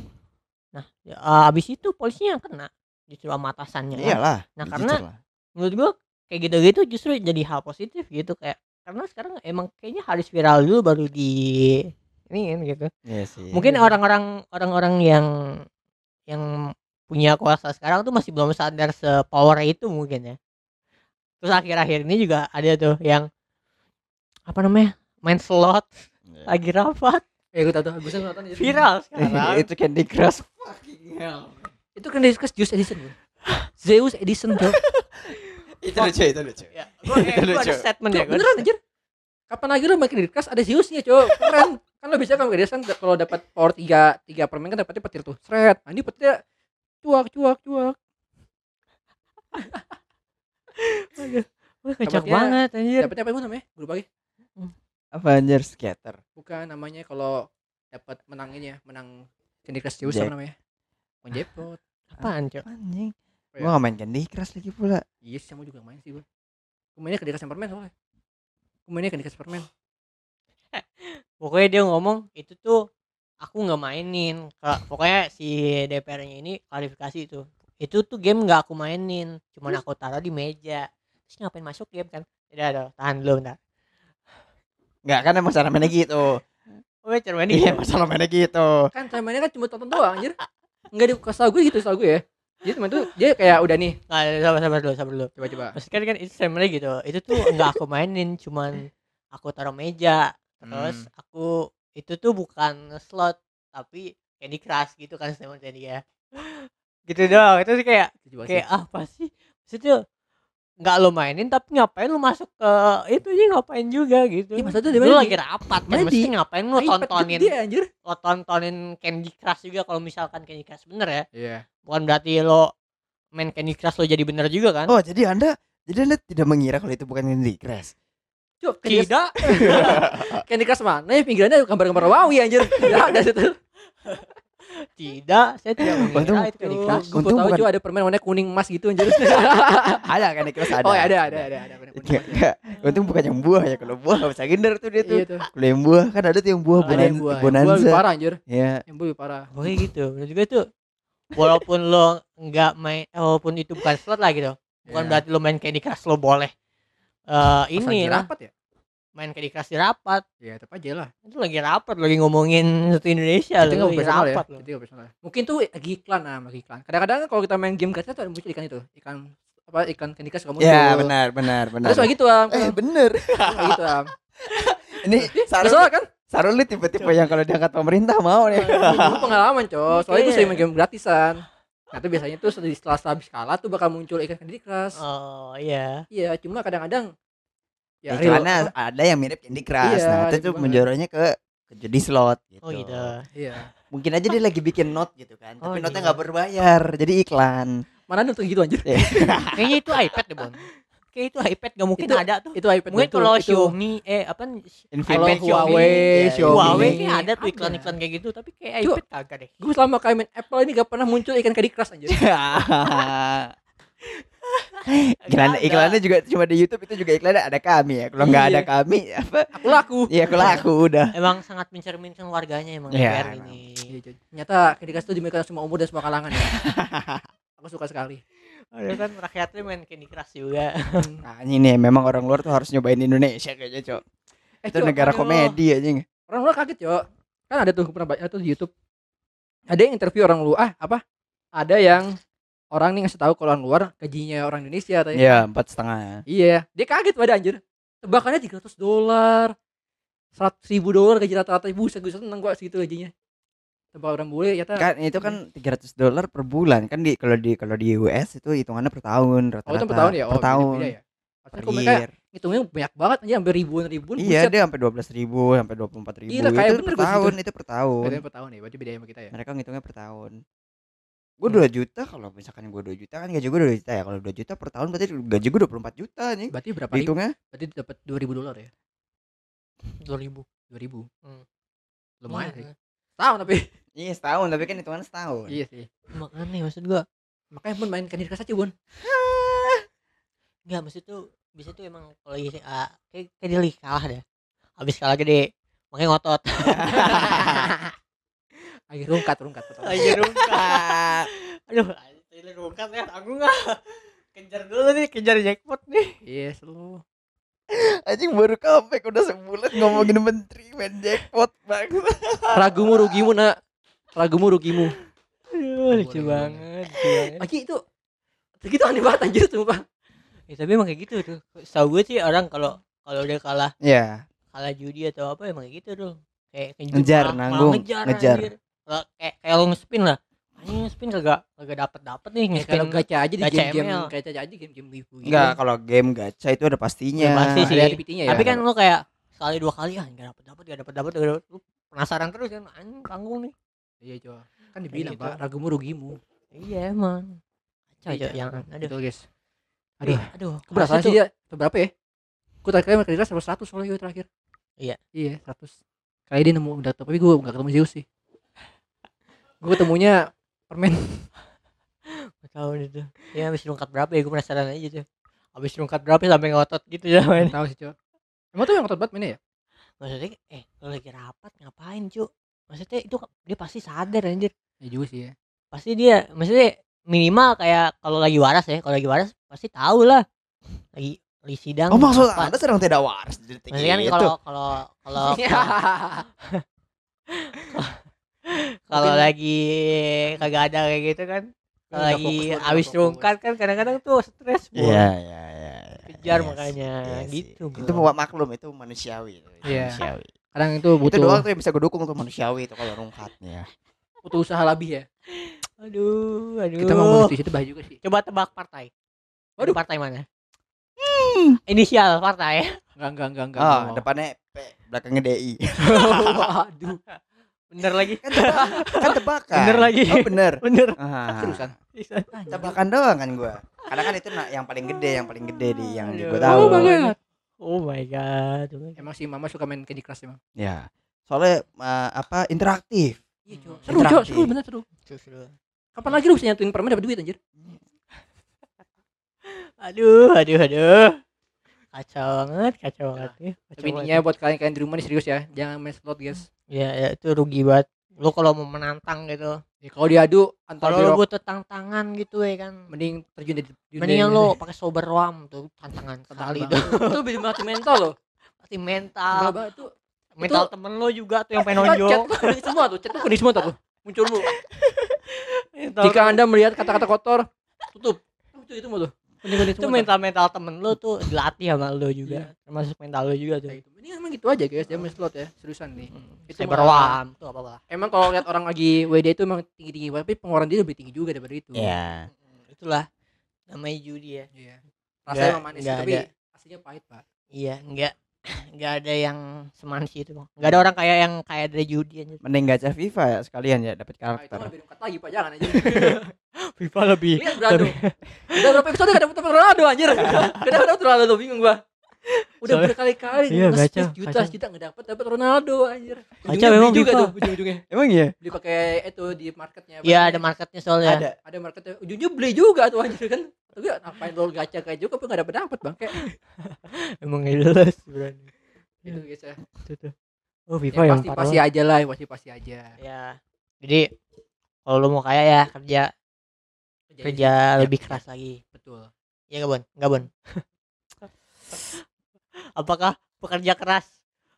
nah ya, eh, abis itu polisinya yang kena justru sama atasannya kan. Iyalah. Nah, digital karena- lah. menurut gua kayak gitu-gitu justru jadi hal positif gitu kayak karena sekarang emang kayaknya harus viral dulu baru di ini kan gitu Iya sih. mungkin orang-orang orang-orang yang yang punya kuasa sekarang tuh masih belum sadar sepower itu mungkin ya. Terus akhir-akhir ini juga ada tuh yang apa namanya main slot Iya. lagi rapat. Ya gue tau tuh gue nonton viral sekarang. Itu Candy Crush. Fucking hell. itu kan diskus Zeus Edison bro. Zeus Edison bro. Itu lucu, itu lucu. ya gua, eh, Itu gua ada lucu. statement ya ada beneran anjir. kapan lagi lo makin diskus ada Zeusnya cok. Keren. Kan lo bisa kan gak kan kalau dapat power tiga tiga permen kan dapatnya petir tuh. Seret. Nah, ini petirnya cuak cuak cuak. Wah, kocak Dapatnya- banget anjir. dapatnya apa emang namanya? Lupa lagi. Apa anjir skater? bukan namanya kalau dapat menang ini ya menang Candy Crush Zeus Jack. apa namanya Menjepot apaan cok? Anjing. Oh, iya. Gua gak main Candy Crush lagi pula. iya sih sama juga main sih gue gue mainnya Candy Crush yang permen soalnya. Gue mainnya Candy Crush permen pokoknya dia ngomong itu tuh aku nggak mainin Ka- pokoknya si DPR-nya ini klarifikasi itu. Itu tuh game nggak aku mainin cuman aku taruh di meja. Terus ngapain masuk game kan? Udah udah tahan dulu bentar. Enggak kan emang cara mainnya gitu. oh cara main Iya, masalah mainnya gitu. kan cara mainnya kan cuma tonton doang anjir. Nggak di kasih gue gitu tau gue ya. Jadi temen tuh dia kayak udah nih. Nggak sabar sabar dulu sabar dulu. Coba coba. Maksudnya kan itu sebenarnya gitu. Itu tuh nggak aku mainin cuman aku taruh meja. Terus Hmm. aku itu tuh bukan slot tapi Candy Crush gitu kan sebenarnya dia gitu doang itu sih kayak coba kayak apa sih? Maksudnya nggak lo mainin tapi ngapain lo masuk ke itu sih ngapain juga gitu. Iya, maksudnya dia lu lagi rapat kan mesti ngapain lo tontonin gede, anjir. lo tontonin Candy Crush juga kalau misalkan Candy Crush bener ya? Iya. Bukan berarti lo main Candy Crush lo jadi bener juga kan? Oh, jadi Anda jadi Anda tidak mengira kalau itu bukan Candy Crush. Cuk, tidak Candy Crush mana ya pinggirannya gambar-gambar wawi anjir tidak ada situ tidak saya tidak mengira Untung- itu Candy Crush Untung tahu juga ada permen warna kuning emas gitu anjir Ada Candy Crush ada. oh ada ada ada ada permen kuning Enggak, ya. Untung bukan yang buah ya. Kalau buah bisa ngindar tuh dia tuh. iya tuh Kalau yang buah kan ada tuh yang buah bonan- buah yang buah lebih bonanza. parah anjir Ya. yang buah lebih parah Pokoknya gitu menurut gue tuh walaupun lo nggak main eh, walaupun itu bukan slot lah gitu bukan Iya. berarti lo main Candy Crush lo boleh eh Pas ini lagi lah. rapat ya? Main Candy Crush di rapat. Ya tetap aja lah. Itu lagi rapat lagi ngomongin satu Indonesia itu nggak lagi personal ya? rapat lo itu nggak personal mungkin tuh lagi iklan nah lagi iklan. Kadang-kadang kalau kita main game gacha tuh ada muncul ikan itu ikan apa ikan Candy Crush suka muncul. Ya, benar, benar, benar. terus kayak gitu am Eh, bener. kayak gitu am Ini Sarul kan? Sarul nih tipe-tipe yang kalau diangkat pemerintah mau nih. Itu pengalaman cowok soalnya gue Iya. sering main game gratisan nah itu biasanya tuh setelah setelah habis kalah tuh bakal muncul ikan Candy Crush oh iya iya cuma kadang-kadang Ya, real- karena ada yang mirip Candy Crush. Iya, nah, itu tuh menjuaranya ke ke judi slot gitu. oh gitu iya Mungkin aja dia lagi bikin note gitu kan. Oh, Tapi iya. note-nya nggak berbayar, jadi iklan. mana ada tuh gitu anjir kayaknya itu iPad deh bon kayak itu iPad gak mungkin Itu- ada tuh itu iPad mungkin betul. kalau Itu- Xiaomi eh apa iPad Huawei, Iya, Xiaomi. Huawei kayak ada tuh iklan-iklan kayak gitu tapi kayak Cuk. iPad kagak deh gue selama kayak main Apple ini gak pernah muncul ikan Candy Crush anjir iklan iklannya juga cuma di YouTube itu juga iklannya ada kami ya. Kalau nggak Iya. ada kami apa? aku laku Iya, aku laku udah. emang sangat mencerminkan warganya emang Iya, emang. ini Iya, ternyata Candy Crush tuh dimainkan semua umur dan semua kalangan ya aku suka sekali Aduh. Kan rakyatnya main Candy Crush juga. Nah, ini nih memang orang luar tuh harus nyobain Indonesia kayaknya, Cok. eh, Itu Cok, negara aduh. komedi aja. orang luar kaget cok. Kan ada tuh pernah baca tuh di YouTube. Ada yang interview orang luar ah apa? Ada yang orang nih ngasih tahu kalau orang luar gajinya orang Indonesia katanya. Iya, empat setengah. iya. Dia kaget pada anjir. Tebakannya 300 dolar. Seratus ribu dolar gaji rata-rata. Buset gue seneng gua segitu gajinya tempat orang bule ya kan itu kan 300 dolar per bulan kan di kalau di kalau di US itu hitungannya per tahun rata-rata Oh itu per tahun ya? Oh per tahun beda ya? Maksudnya kok mereka banyak banget aja sampai ribuan ribuan iya dia sampai 12 ribu sampai 24 ribu Gila, kayak itu bener per tahun situ. itu per tahun Berarti per tahun ya, berarti beda sama kita ya. mereka ngitungnya per tahun gue 2 juta kalau misalkan gue 2 juta kan gaji gue 2 juta ya kalau 2 juta per tahun berarti gaji gue 24 juta nih Berarti berapa ribu? hitungnya Berarti dapat 2000 dolar ya? 2000 2000. Hmm. Lumayan sih. Iya, Tahun tapi. iya setahun tapi kan hitungannya setahun iya sih. makanya maksud gua Makanya pun main Candy Crush aja, Bun. Enggak, maksud tuh bisa tuh emang kalau lagi ah, kayak, kayak dia lagi kalah deh. Habis kalah gede, makanya ngotot. Lagi rungkat, rungkat. Lagi rungkat. Aduh, ini rungkat ya, tanggung nggak? Kejar dulu nih, kejar jackpot nih. Iya, selalu. Anjing baru comeback udah sebulan ngomongin menteri main jackpot bang Ragumu rugimu, Nak. Ragumu rugimu. Aduh, lucu banget. Lagi itu Gitu aneh banget anjir sumpah. Ya, tapi emang kayak gitu tuh. Tahu gue sih orang kalau kalau udah kalah ya kalah judi atau apa emang kayak gitu tuh. Kayak Ngejar, malah- malah nanggung, ngejar. ngejar. anjir. Kayak kayak kayak lo nge-spin lah. Anjing nge-spin kagak kagak dapet dapet nih Ya, kalau gacha aja di gacha game-game ML. gacha aja game-game wibu gitu. enggak kalau game gacha itu ada pastinya Ya, pasti sih. Ada ya. Tapi kan lo kayak sekali dua kali ah nggak dapet dapet nggak dapet dapet nggak dapet. Lu penasaran terus kan anjing tanggung nih. Iya, coba. Kan dibilang, gitu. Pak, ragumu rugimu. Iya emang. Kacau Iya, yang betul, aduh. betul, guys. Aduh, aduh. kelas sih dia berapa ya? Aku terakhir main sama 100 soalnya gue terakhir. Iya. Iya, 100. Kali dia nemu udah tapi gue enggak ketemu Zeus sih. gue ketemunya permen. Tahu itu. Ya habis rungkat berapa ya gue penasaran aja tuh. Habis rungkat berapa sampai ngotot gitu ya main. Tahu sih, Cok. Emang tuh yang ngotot banget mainnya ya? Maksudnya eh kalau lagi rapat ngapain cu? Maksudnya itu dia pasti sadar anjir. Ya juga sih ya. Pasti dia maksudnya minimal kayak kalau lagi waras ya, kalau lagi waras pasti tahu lah. Lagi lagi sidang. oh maksud apa. anda sedang tidak waras di detik Maksudnya kan itu kalau kalau kalau. kalau lagi kagak ada kayak gitu kan. Kalau Nggak lagi habis fokus. rungkat kan kadang-kadang tuh stres Bu. Iya, iya, iya. Kejar Iya makanya, iya gitu, bro. Itu buat maklum itu manusiawi. itu, Iya. Manusiawi. Kadang itu Itu butuh doang tuh yang bisa gue dukung tuh manusiawi itu kalau rungkatnya. butuh usaha lebih ya. Aduh, aduh. Kita ngomong di situ bahaya juga sih. Coba tebak partai. Waduh. Partai mana? Inisial partai. Enggak, enggak, enggak, enggak. Mau. depannya P, belakangnya DI. Waduh. Bener lagi. kan, tebak, kan tebakan. Bener lagi. Oh, bener. Bener. Ah, Seriusan. tebakan doang kan gua. Karena kan itu na- yang paling gede, yang paling gede di yang Aduh. gue tahu. Oh my god. Oh my god. Emang sih mama suka main Candy Crush emang. Ya. Soalnya eh, apa interaktif. Iya, Cok. Hmm. Seru, Cok. Seru, bener seru. Seru. Kapan lagi lu bisa nyatuin permen dapat duit anjir? Aduh, aduh, aduh. Kacau banget, kacau banget ya. Kacau Tapi intinya buat kalian-kalian di rumah nih serius ya. Jangan main slot, guys. Ya, ya itu rugi banget. Lu kalau mau menantang gitu. Ya, kalau diadu antara Kalau lu butuh tantangan gitu ya kan. mending terjun Mendingan ini. lu pakai sober ram tuh tantangan sekali tuh. itu bisa mati mental. Pasti Enggak mental. tuh. Mental temen lu juga tuh yang pengen Chat nonjol. semua tuh, chat tuh kuning semua tuh. Muncul mulu. Mental Jika Anda melihat kata-kata kotor, tutup. Itu itu mulu tuh. Itu mental mental temen lu tuh dilatih sama lu juga termasuk mental lu juga tuh Kayak gitu. Ini emang gitu aja guys, main slot ya, seriusan nih. Itu cyber malah- wam tuh apa apa Emang kalau lihat orang lagi WD itu emang tinggi-tinggi banget, tapi pengeluaran dia lebih tinggi juga daripada itu. Ya. itulah namanya judi ya Iya. Nggak- Rasanya emang manis, tapi aslinya pahit, Pak. iya enggak enggak ada yang semanis itu Bang. enggak ada orang kayak yang kayak dari judi aja Mending gacha FIFA ya sekalian ya dapat Nah, itu karakter. mah lebih rungkat lagi, Pak. Jangan aja. FIFA lebih Lihat Ronaldo. Udah berapa episode gak dapet Ronaldo anjir. Dapet Ronaldo bingung gua. Udah Soalnya- berkali-kali Iya, gacha, juta gacha. juta enggak dapet dapet Ronaldo anjir. Gacha memang juga FIFA. tuh ujung-ujungnya. Emang iya? Beli pakai itu di marketnya. apa iya ada marketnya soalnya Ada. ada marketnya. Ujungnya beli juga tuh anjir kan. Tapi ngapain lo gacha kayak juga tapi enggak dapet dapet bang kayak emang nggak jelas berani gitu guys ya. itu tuh oh FIFA Yang yang pasti parah pasti aja lah, pasti pasti aja. ya jadi kalau lu mau kaya ya kerja kerja Ya, lebih keras lagi Betul. Iya gak Bon? Apakah pekerja keras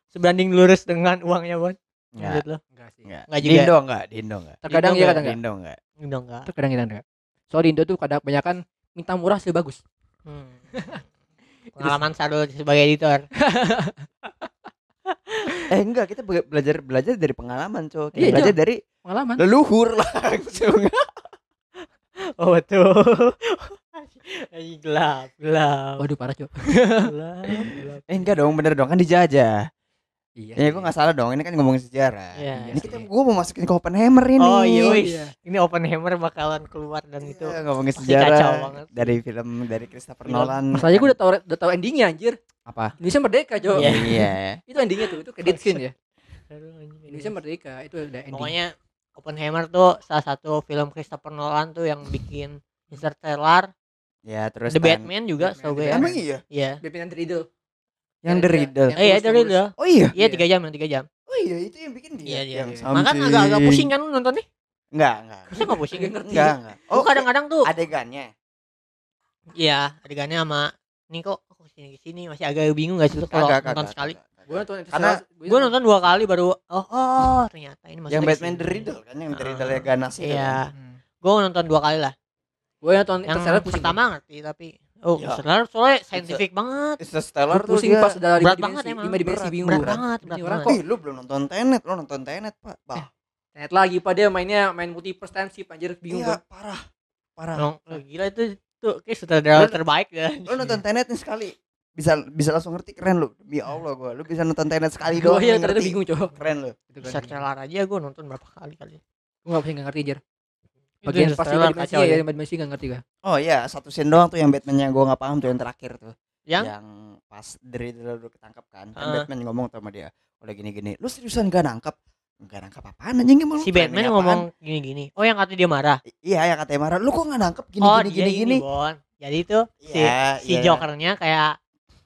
sebanding lurus dengan uangnya Bon? Enggak. Menurut lo? Enggak sih. Enggak. Nggak juga. Dindo enggak? Dindo enggak? Terkadang iya nggak? kadang enggak. Dindo enggak? Udah enggak. Terkadang kita enggak. Soal di Indo tuh kadang kebanyakan minta murah hasil bagus. Hmm. Pengalaman Sarul sebagai editor. eh enggak kita be- belajar belajar dari pengalaman cok Kita Iya, belajar Jo. dari pengalaman leluhur langsung Oh betul. Gelap, gelap. waduh parah cok gelap, gelap. eh enggak dong bener dong kan dijajah iya ya gue nggak salah dong ini kan ngomongin sejarah Iya. ini kita gue mau masukin ke Oppenheimer ini Oh iya, wis. Iya. Ini Oppenheimer bakalan keluar dan itu. Iya, ngomongin pasti sejarah dari film dari Christopher Film. Nolan masalahnya gue udah tau udah tau endingnya anjir apa Indonesia merdeka cok Iya. iya itu endingnya tuh itu credit scene ya anjing. Indonesia merdeka itu udah ending Pokoknya Oppenheimer tuh salah satu film Christopher Nolan tuh yang bikin Interstellar, ya terus The Tan- Batman juga Batman, setahu gue The ya. emang iya Iya. Batman and the Riddle yang The Yang- Riddle yang- Eh iya terus. dia. oh iya Iya tiga jam, yang tiga jam. oh iya itu yang bikin dia Iya yang iya. Makan agak-agak pusing kan lu nontonnya? enggak enggak Masa nggak pusing? Enggak enggak Oh kadang-kadang tuh, adegannya iya adegannya sama nih kok kok sini sini masih agak bingung gak sih lu kalau nonton sekali? gue nonton Karena Gue nonton dua kali baru oh oh ternyata ini yang maksudnya Batman. The Riddle kan yang The Ah. Riddle ya ganas itu Iya. kan. Gue nonton dua kali lah. Gue nonton Yang Interstellar pusing pertama ngerti tapi oh Ya. Interstellar soalnya scientific banget. It's a Stellar gue tuh pusing dia- pas udah lima Berat dimensi banget emang. lima dimensi Berat, bingung berat gua. banget, berat orang banget. Ih, lu belum nonton Tenet, lu nonton Tenet, Pak. Bah, Tenet lagi pak dia mainnya main multiverse timeship anjir bingung iya, gua parah. Parah. Nong, oh, gila itu tuh kayak sutradara terbaik ya. Lu nonton Tenet nih sekali. Bisa bisa langsung ngerti keren lu. Demi Allah gua. Lu bisa nonton Tenet sekali doang. ya nih, ternyata ngerti. bingung cowok Keren lu. Gitu kan. Interstellar aja gue nonton berapa kali kali. gue gak bisa ngerti anjir Itu bagian pas dimensi kacau ya ya. lima dimensi gak ngerti gak Oh iya, satu scene doang tuh yang Batman yang gua nggak paham tuh yang terakhir tuh. Yang pas dari dulu ketangkep kan. Kan Ah. Batman ngomong sama dia. Udah gini-gini. Lu seriusan gak nangkep? Gak nangkep apaan anjing emang si Batman apaan? ngomong gini-gini. Oh yang kata dia marah. I- Iya, yang katanya marah. Lu kok gak nangkep gini oh gini dia gini ini gini. Bon. Jadi itu si Iya, si iya. Jokernya kayak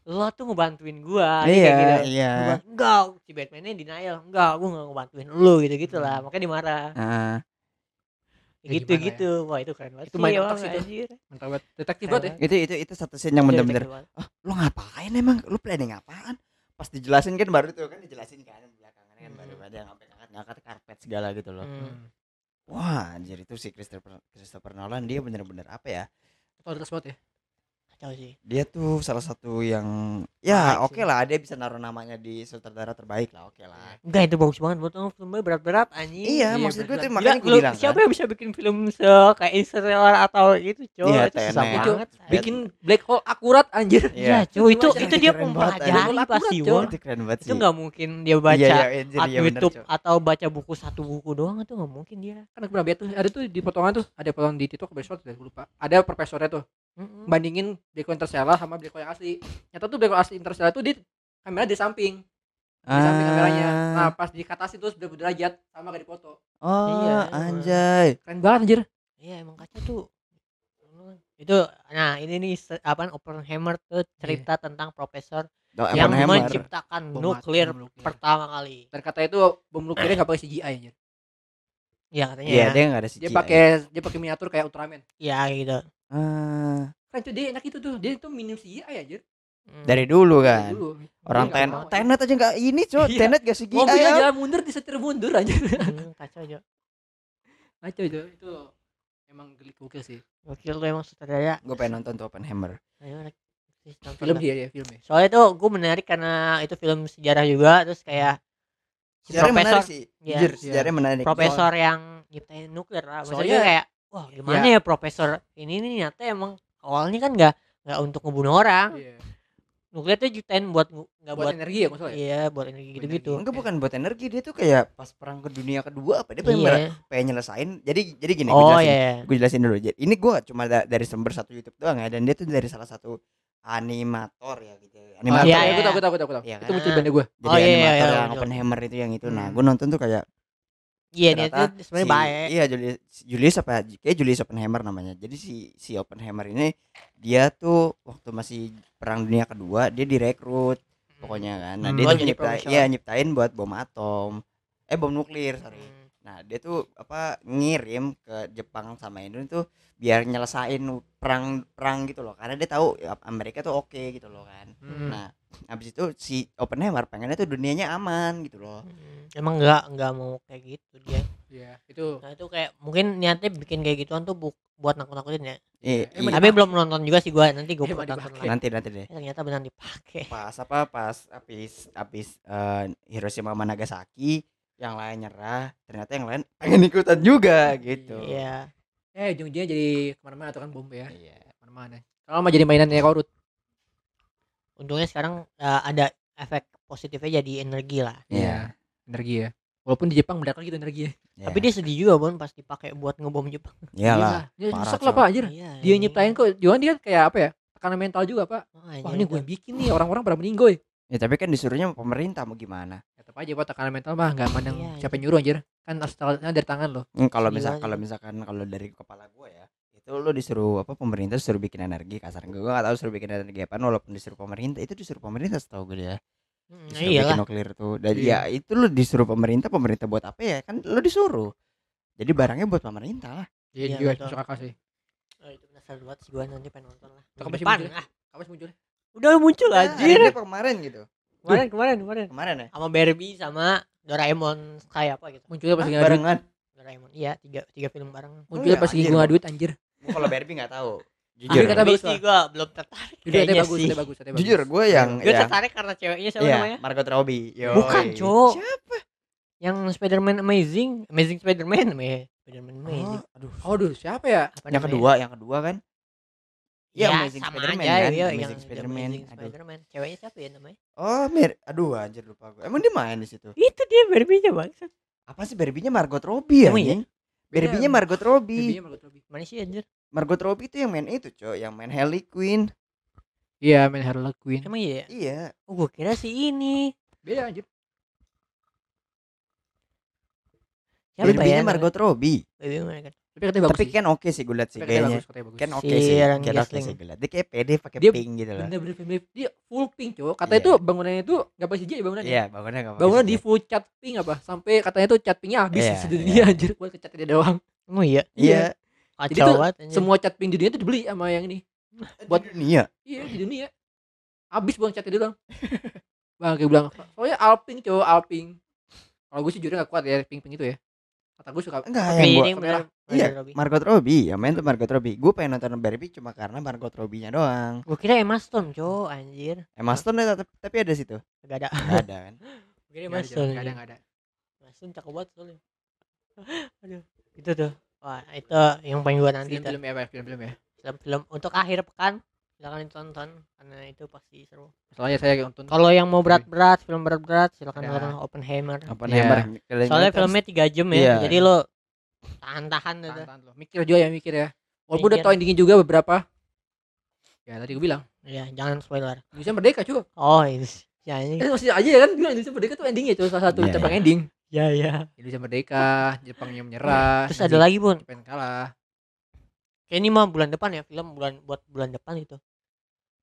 lo tuh ngebantuin gua Iya, kayak gitu. iya. Gua, enggak si Batmannya denial enggak gua nggak ngebantuin lu gitu gitu lah makanya dia marah Ah, Ya, gitu gimana ya? gitu wah itu keren banget Itu main otak sih itu. anjir. mantap banget detektif banget ya itu itu itu satu scene yang Iya, bener-bener banget. ah lu ngapain emang lu planning apaan pas dijelasin kan baru tuh kan dijelasin kan belakangan kan baru Hmm. ada yang ngangkat ngangkat ngangkat karpet segala gitu loh Hmm. wah anjir itu si Christopher Christopher Nolan dia bener-bener apa ya terus banget ya kacau sih. Dia tuh salah satu yang ya oke sih. lah dia bisa naruh namanya di sutradara terbaik lah oke lah. Enggak itu bagus banget buat filmnya berat-berat anjing. Iya Iya, maksud gue tuh makanya gue bilang siapa kan. yang bisa bikin film se kayak Interstellar atau gitu coy? Iya, itu susah banget. Bikin black hole akurat anjir. Iya, cuy itu itu dia mempelajari pasti itu keren banget Itu sih. nggak mungkin dia baca iya, iya, anjir, at iya, bener, YouTube atau baca buku satu buku doang itu nggak mungkin dia. kan aku pernah lihat tuh ada tuh di potongan tuh ada potongan di TikTok besok gue lupa. Ada profesornya tuh Mm-mm. bandingin black hole interstellar sama black hole yang asli nyata tuh black hole asli interstellar tuh di kamera di samping di samping kameranya nah Ah. pas di atas itu sudah derajat sama gak dipoto oh Iya, anjay keren banget anjir Iya emang kacau tuh. Itu nah ini nih se- apa Oppenheimer tuh cerita tentang profesor Oh, yang menciptakan Bom nuklir nuklir. pertama kali. dan kata itu bom nuklirnya nggak pakai CGI anjir Ya katanya Iya, ya. dia nggak ada CGI. dia pakai dia pakai miniatur kayak Ultraman Ya gitu. Ah, keren tuh dia enak itu tuh dia tuh minim CGI anjir Hmm. dari dulu kan. Dulu. Orang nggak ten tenet aja nggak ini, Cok. Iya. Tenet gak CGI. mobilnya ya. jalan mundur disetir mundur anjir Hmm, kacau aja. Ngaco itu itu emang gelik gokil sih Gokil lu emang sutradara. Gue pengen nonton tuh Oppenheimer. Ayo, film dia ya filmnya Soalnya tuh gue menarik karena itu film sejarah juga terus kayak si profesor menarik sih. Iya. Jujur, Iya. sejarahnya menarik. profesor yang nyiptain nuklir lah. Maksudnya Soalnya- kayak wah gimana ya profesor ini nih nyata emang awalnya kan nggak nggak untuk ngebunuh orang. Iya. Nuklir tuh ciptain buat nggak buat, buat, energi ya maksudnya iya buat energi gitu-gitu. Enggak bukan buat energi dia tuh kayak pas perang ke dunia kedua apa dia pengen, Iya. pengen nyelesain. Jadi jadi gini gue Oh jelasin. iya. iya. Gue jelasin dulu. Jadi ini gue cuma da- dari sumber satu YouTube doang ya dan dia tuh dari salah satu animator ya gitu. Animator. Iya, Animator, iya. aku tahu, aku tahu, aku tahu. Iya Itu kan? muncul band gue. Jadi Oh, iya, iya, animator iya, yang betul. Oppenheimer itu yang itu. Nah, Hmm. gue nonton tuh kayak Iya dia tuh sebenarnya si- baik. Iya Julius Julius apa kayak Julius Oppenheimer namanya. Jadi si si Oppenheimer ini dia tuh waktu masih perang dunia kedua dia direkrut pokoknya kan. Nah, Hmm, dia oh, profesor. iya nyiptain buat bom atom. Eh bom nuklir, sorry. Hmm. Nah, dia tuh apa ngirim ke Jepang sama Indonesia tuh biar nyelesain perang perang gitu loh. Karena dia tahu ya, Amerika tuh oke gitu loh kan. Hmm. Nah, habis itu si Oppenheimer pengennya tuh dunianya aman gitu loh. Hmm. Emang nggak nggak mau kayak gitu dia. Iya, itu. Nah itu kayak mungkin niatnya bikin kayak gituan tuh bu- buat nakut-nakutin ya. Eh, Emang iya. Tapi belum nonton juga sih gua. Nanti gua Emang tonton dipakai. lagi. nanti nanti deh. Eh, ternyata benar dipakai. Pas apa pas habis habis eh, Hiroshima sama Nagasaki yang lain nyerah, ternyata yang lain pengen ikutan juga gitu. Iya. Eh, ujung-ujungnya jadi ke mana-mana tuh kan bom ya. Iya. Ke mana-mana. Kalau mau jadi mainannya korut. Untungnya sekarang eh, ada efek positifnya jadi energi lah. Iya. Energi ya. Walaupun di Jepang mendadak gitu energi ya. Iya. Tapi dia sedih juga bon pas dipakai buat ngebom Jepang. Iyalah. Dia parah, nyesek lah. Pak anjir. Iya. Dia nyiptain kok. Juan dia kayak apa ya? Tekanan mental juga, Pak. Oh, Wah, ini gue bikin nih orang-orang pada meninggoy. Ya tapi kan disuruhnya pemerintah mau gimana? Tetap aja Pak tekanan mental mah enggak mandang Iya, siapa yang nyuruh anjir. Kan asalnya dari tangan lo. Hmm, kalau Gila misal aja. kalau misalkan kalau dari kepala gue ya itu lo disuruh apa pemerintah disuruh bikin energi kasar gue gak tahu disuruh bikin energi apa walaupun disuruh pemerintah itu disuruh pemerintah setahu gue dia Hmm, disuruh iyalah. bikin nuklir tuh dan Iya. ya itu lo disuruh pemerintah pemerintah buat apa ya kan lo disuruh jadi barangnya buat pemerintah lah Iya, Iya, juga betul. masuk akal sih. Oh, itu penasaran banget sih gua nanti pengen nonton lah. Cakep Minggu sih depan. munculnya. Ah, Kapan sih muncul? udah muncul Nah, anjir. ini kemarin gitu Kemarin kemarin kemarin. kemarin ya Sama Barbie sama Doraemon kayak apa gitu. Munculnya pas Ah, barengan Doraemon. Iya, tiga tiga film bareng. Munculnya iya, pas gue Bang. ngaduit anjir. Gua kalau Barbie nggak tahu Ah, jujur kata bagus, sih gua belum tertarik. Kayaknya ada bagus, ada bagus, ada bagus. jujur gue yang Gue tertarik karena ceweknya siapa iya, namanya? Margot Robbie Yoi. Bukan, Cok. siapa Yang Spider-Man Amazing, Amazing Spider-Man, eh, Spider-Man Amazing. oh, aduh Aduh, siapa ya? Apa yang namanya? kedua yang kedua kan Ya, Iya, Amazing sama Spider-Man aja, kan? iya, Amazing yang Spider-Man. Amazing. Spider-Man. Ceweknya siapa ya namanya? Oh, mir, aduh anjir lupa gue. Emang dia main di situ? Itu dia Barbie-nya, Bang. Apa sih Barbie-nya Margot Robbie ya? Emang iya? Barbie-nya. Margot Robbie. Babynya Margot Robbie. Mana sih anjir? Margot Robbie itu yang main itu, Cok, yang main Harley Quinn. Iya, main Harley Quinn. Emang iya? ya? Iya. Oh, gua kira si ini. Beda anjir. Siapa ya? Barbie-nya Margot Robbie. Barbie kan? Tapi katanya bagus Tapi sih. kan oke sih gue liat sih Tapi kayaknya. bagus, katanya bagus. Kan oke Si sih. Ryan Kan oke Gosling. sih gue liat. Dia kayak pede pakai pink gitu loh. Bener-bener film dia full pink, Cok. Katanya Iya. tuh bangunannya itu enggak pasti jadi bangunannya. Iya, bangunnya enggak Bangunan di full cat pink apa? Sampai katanya tuh cat pinknya habis Iya, di dunia iya. anjir buat kecat dia doang. Oh iya. Iya. Kacau Jadi tuh anjir. Semua cat pink di dunia tuh dibeli sama yang ini. Buat dunia. Iya, di dunia. Habis buat catnya dia doang. Bang kayak bilang, soalnya alping, Cok, alping. Kalau gue sih jujur gak kuat ya pink-pink itu ya. Kata gue suka Enggak, yang gua ini bener. Iya, Margot Robbie. Yang main tuh Margot Robbie. Gue pengen nonton Barbie cuma karena Margot Robbie-nya doang. Gua kira Emma Stone, Cok, anjir. Emma Stone ada tapi, tapi ada situ. Gak ada. Enggak ada kan. Gak Emma ada, Stone. gak ada, anjir. gak ada. Emma Stone cakep banget soalnya. Aduh. Itu tuh. Wah, itu yang paling gua nanti tuh. Film-film ya, film-film ya. Film-film untuk akhir pekan silakan ditonton karena itu pasti seru. Soalnya saya nonton Kalau yang mau berat-berat, film berat-berat silakan Ya. nonton Oppenheimer. Iya. Hammer? Kalian Soalnya lihat, filmnya 3 jam ya. Iya. Jadi lo tahan-tahan tuh. tuh. tahan lo. Mikir juga ya, mikir ya. Walaupun udah tau endingnya juga beberapa. Ya tadi gue bilang, Iya, jangan spoiler. Indonesia Merdeka cuy. Oh, ini. Ya ini. Eh masih aja ya kan bilang Indonesia Merdeka tuh endingnya cuy salah satu Iya, cabang iya. ending. Ya, ya. Indonesia Merdeka, Jepangnya menyerah. Terus ada lagi, Bun. Jepang kalah. Kayak ini mah bulan depan ya, film bulan buat bulan depan itu.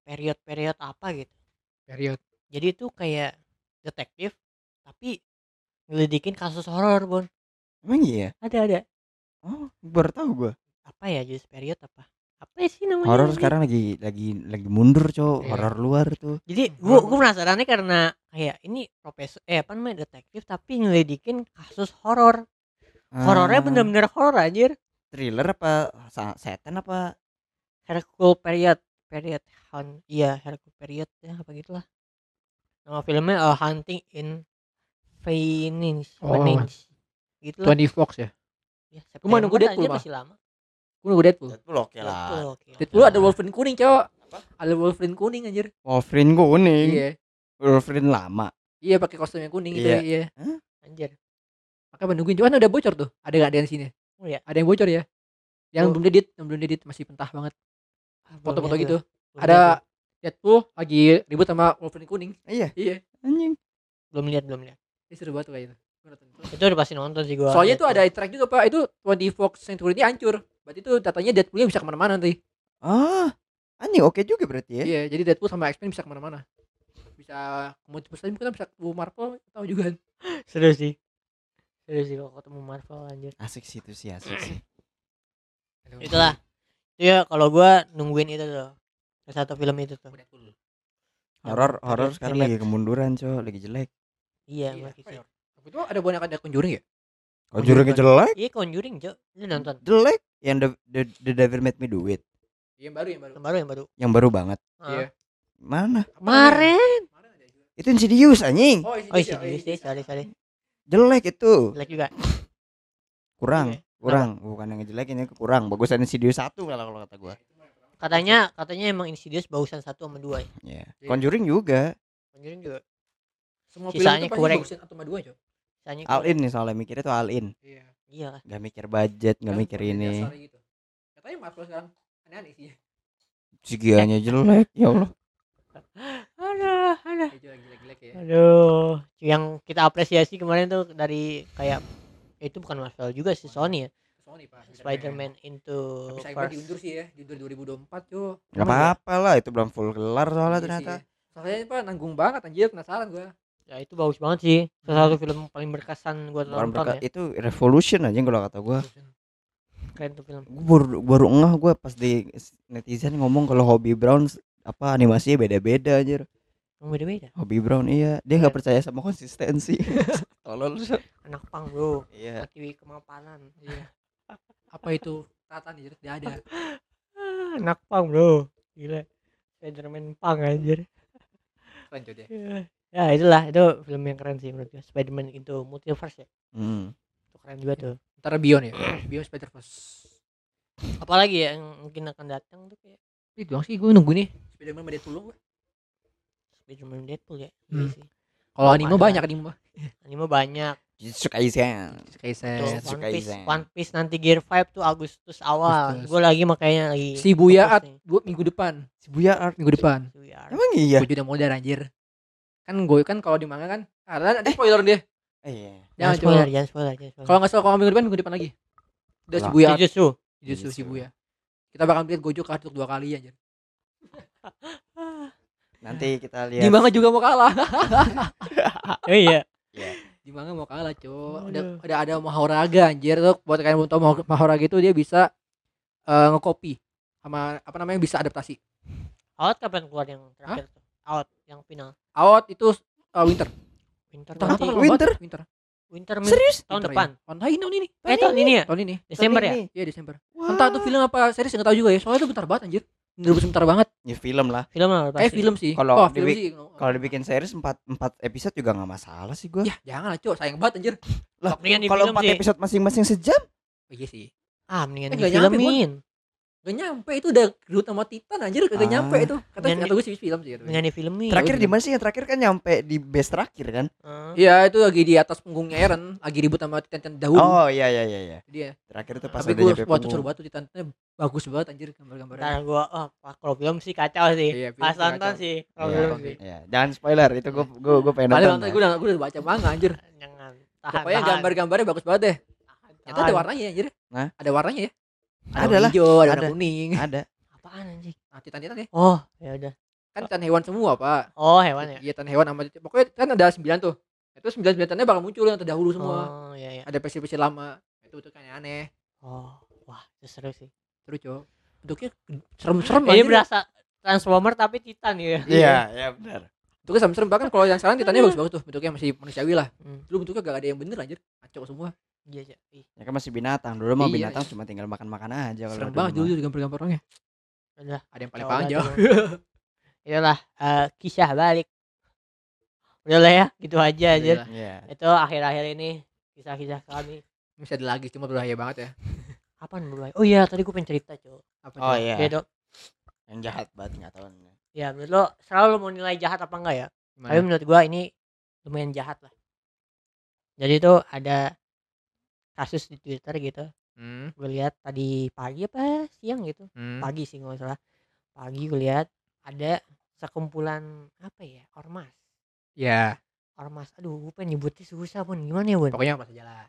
Period-period apa gitu. Period. Jadi itu kayak detektif tapi ngelidikin kasus horor, Bun. Emang iya? Ada ada. Oh, baru tahu gue. Apa ya jenis period apa? Apa sih namanya? Horor sekarang lagi lagi lagi mundur, Cok. Iya. Horor luar tuh. Jadi gua gua penasarannya karena kayak ini profesor eh apa namanya detektif tapi ngelidikin kasus horor. Horornya Ah, bener-bener horor anjir. thriller apa setan apa? Hercule Period Period Hunt iya Hercule Period ya apa gitulah. Nama filmnya uh, Hunting in Phoenix. Oh. Phoenix. Gitu lah. 20 Fox ya. Ya, Gua mau nunggu September Deadpool, masih lama. Gue nunggu Deadpool. Deadpool oke lah. Deadpool, ada Wolverine kuning, cowok. Ada Wolverine kuning anjir. Wolverine kuning. Iya. Wolverine lama. Iya pakai kostum yang kuning gitu Iya. iya. Anjir. Makanya nungguin cuman udah bocor tuh. Ada enggak ada di sini? Oh ya. Ada yang bocor ya? Yang Oh. belum edit, yang belum edit masih pentah banget. Foto-foto gitu. Belum Ada. Deadpool lagi ribut sama Wolverine kuning. Iya, Iya. anjing. Belum lihat, belum lihat. Ini seru banget tuh kayak itu. Udah pasti nonton sih gua. Soalnya itu ada track juga pak. Itu 20 Fox Century ini hancur. Berarti itu datanya Deadpoolnya bisa ke mana-mana nanti. Ah, anjing oke juga berarti ya. Iya. Jadi Deadpool sama X-Men bisa ke mana-mana. Bisa ke multiverse mungkin bisa ke Marvel tahu juga kan. seru sih. Seru sih kalau ketemu Marvel anjir. Asik sih itu sih, asik sih. Itulah. Itu ya kalau gua nungguin itu tuh. Satu film itu tuh. Deadpool. Horor horor sekarang lagi kemunduran, Cok. Lagi jelek. Iya, Iya, sih. ya? Itu ada boneka ada Conjuring ya? Conjuring Conjuring jelek, Iya Conjuring, Jo. Lu nonton? jelek. Yang the, the, the Devil Made Me Do It, Yang baru yang baru. Yang baru yang baru. yang baru banget. Iya. Ah. Mana? Kemarin. Juga. Itu Insidious anjing. Oh, Oh, isi dulu sih, sorry sorry. Jelek itu. Jelek juga. Kurang, Iya. Kurang. Bukan yang jelek ini kurang. Bagusan Insidious 1 kalau kalau kata gua. Katanya katanya emang Insidious bagusan satu sama dua ya. Ya. Iya. Conjuring juga. Conjuring juga. Semua Sisanya film kurang. bagusin satu sama dua, Cok. Sisanya All in nih soalnya mikirnya tuh all in. Iya. Iya. Gak mikir budget, gak Kan mikir ini. gitu. Katanya Marvel sekarang aneh-aneh sih. Jelek. Ya Allah. Aduh, aduh. Ya. Aduh, yang kita apresiasi kemarin tuh dari kayak itu bukan Marvel juga sih Sony ya. Sony, Pak. Spider-Man into Tapi saya diundur sih ya, diundur 2024, Cok. Gak apa-apa lah itu belum full kelar soalnya Iya ternyata. Soalnya Pak nanggung banget anjir, penasaran gua. Ya itu bagus banget sih. Salah satu film paling berkesan gua berkat- ya. itu revolution aja kalau kata gua. Keren tuh film. Gua baru baru ngeh gua pas di netizen ngomong kalau Hobie Brown apa animasinya beda-beda anjir. Yang beda-beda. Hobie Brown iya, dia nggak percaya sama konsistensi. Tolol. Anak pang, Bro. Iya. Mati kemapanan. Iya. Apa itu? Tata anjir, tidak ada. Ah, Anak pang, Bro. Gila. Spider-Man pang anjir. Keren Cok dia. Ya itulah itu film yang keren sih menurut gue. Spider-Man into Multiverse ya. Hmm. Itu keren juga tuh. Ntar Beyond ya. Beyond Spider-Verse. Apalagi ya yang mungkin akan datang tuh kayak Itu doang sih gue nunggu nih. Spider-Man sama Deadpool gua. Spider-Man Deadpool ya. Hmm. Iya sih. Kalau Oh, anime banyak anime mah. Anime banyak. Jujutsu Kaisen. Jujutsu One Piece, Kaisen. One Piece nanti Gear 5 tuh Agustus awal. Gue lagi makanya lagi Shibuya Art dua minggu depan. Shibuya Art. Minggu depan. Shibuya Art. Emang iya? Gue udah modal anjir. Kan gue kan kalau di manga kan ada ada spoiler dia. Eh, iya. Jangan Jangan spoiler, jangan spoiler, jangan spoiler. Kalau nggak salah kalau minggu depan minggu depan lagi. Udah. Shibuya Art. Jujutsu. Jujutsu. Shibuya. Kita bakal lihat Gojo untuk dua kali anjir. Nanti kita Di lihat. manga juga mau kalah. Oh iya. Di manga mau kalah, Cok. Aduh. Ada ada ada Mahoraga anjir tuh. Buat kalian yang belum tahu Maho- Mahoraga itu dia bisa eh, ngekopi sama apa namanya bisa adaptasi. Out kapan keluar yang terakhir tuh? Out yang final. Out itu eh, winter. Winter Tahun? Winter? Winter. Winter min- Serius? tahun Winter, depan. iya. Tahun ini, tahun ini. Eh tahun ini ya? Tahun ini. Desember ya? Ini. Iya Desember. Wah. Entah itu film apa series nggak tahu juga ya. Soalnya itu bentar banget anjir. Bener bentar banget. Ya film lah. Film lah Eh pasti. film sih. Kalau oh, film dibi- sih. Kalau dibikin series 4 4 episode juga nggak masalah sih gua. Ya jangan lah cok sayang banget anjir. Lah, di kalau film 4 sih. episode masing-masing sejam? Oh, iya sih. Ah, mendingan Eh, nyampe, difilmin. Gak nyampe itu udah Groot sama Titan anjir kagak Ah. nyampe itu. Kata Mendingan kata gue sih film sih. kata gue. Mendingan difilmin. Terakhir di mana sih? Yang terakhir kan nyampe di base terakhir kan? Ah. Iya itu lagi di atas punggungnya Eren, lagi ribut sama Titan dahulu. Oh iya iya iya iya. Dia. Terakhir itu pas Tapi udah gue tuh seru banget tuh Titannya bagus banget anjir gambar-gambarnya. Ntar gua oh pas kalau film sih kacau sih. Iya, film Pas sih nonton sih. Kalau Iya, film oke. sih. Iya, jangan spoiler itu gua gua gua pengen nonton. nonton ya. gue udah gue udah baca manga anjir. Jangan. Pokoknya gambar-gambarnya bagus banget deh. Ternyata ada warnanya ya, anjir. Hah? Ada warnanya ya. Ada warna lah. hijau, ada, Ada. warna kuning. Ada. Apaan anjing? Nah, Titan-Titan ya. Oh, ya udah. Kan Titan hewan semua, Pak. Oh, hewan ya. Iya, Titan hewan sama pokoknya kan ada 9 tuh. Itu 9 9 Titannya bakal muncul yang terdahulu semua. Oh, iya iya. Ada versi-versi lama. Itu tuh kan aneh. Oh, wah, itu seru sih. Seru, Cok. Bentuknya serem-serem Ini berasa Transformer tapi Titan ya. Iya, iya benar. Bentuknya serem-serem bahkan kalau yang sekarang Titannya bagus-bagus tuh. Bentuknya masih manusiawi lah. Hmm. Dulu bentuknya gak ada yang bener anjir. Kacau semua. Iya, iya. Ya kan masih binatang. Dulu mah Iya, binatang iya. cuma tinggal makan-makan aja kalau Serem dulu banget dulu gambar-gambar orangnya. Udah. Ada yang paling Coba panjang. Itulah eh, kisah balik. Udah lah ya, gitu aja aja. Udah lah. Iya. Itu akhir-akhir ini kisah-kisah kami. Masih ada lagi cuma berbahaya banget ya. Apaan berbahaya? Oh iya, tadi gue pengen cerita, Cok. Apa Oh iya. Dok. Yang jahat banget enggak tahu. Ya, menurut lo selalu lo mau nilai jahat apa enggak ya? Gimana? Tapi menurut gua ini lumayan jahat lah. Jadi tuh ada kasus di Twitter gitu. Hmm, Gue lihat tadi pagi apa siang gitu. hmm. Pagi sih nggak salah. Pagi gue lihat ada sekumpulan apa ya? Ormas. Ya, Ormas. Aduh, gue pengen nyebutnya susah pun. Gimana ya, Bun? pokoknya apa saja lah.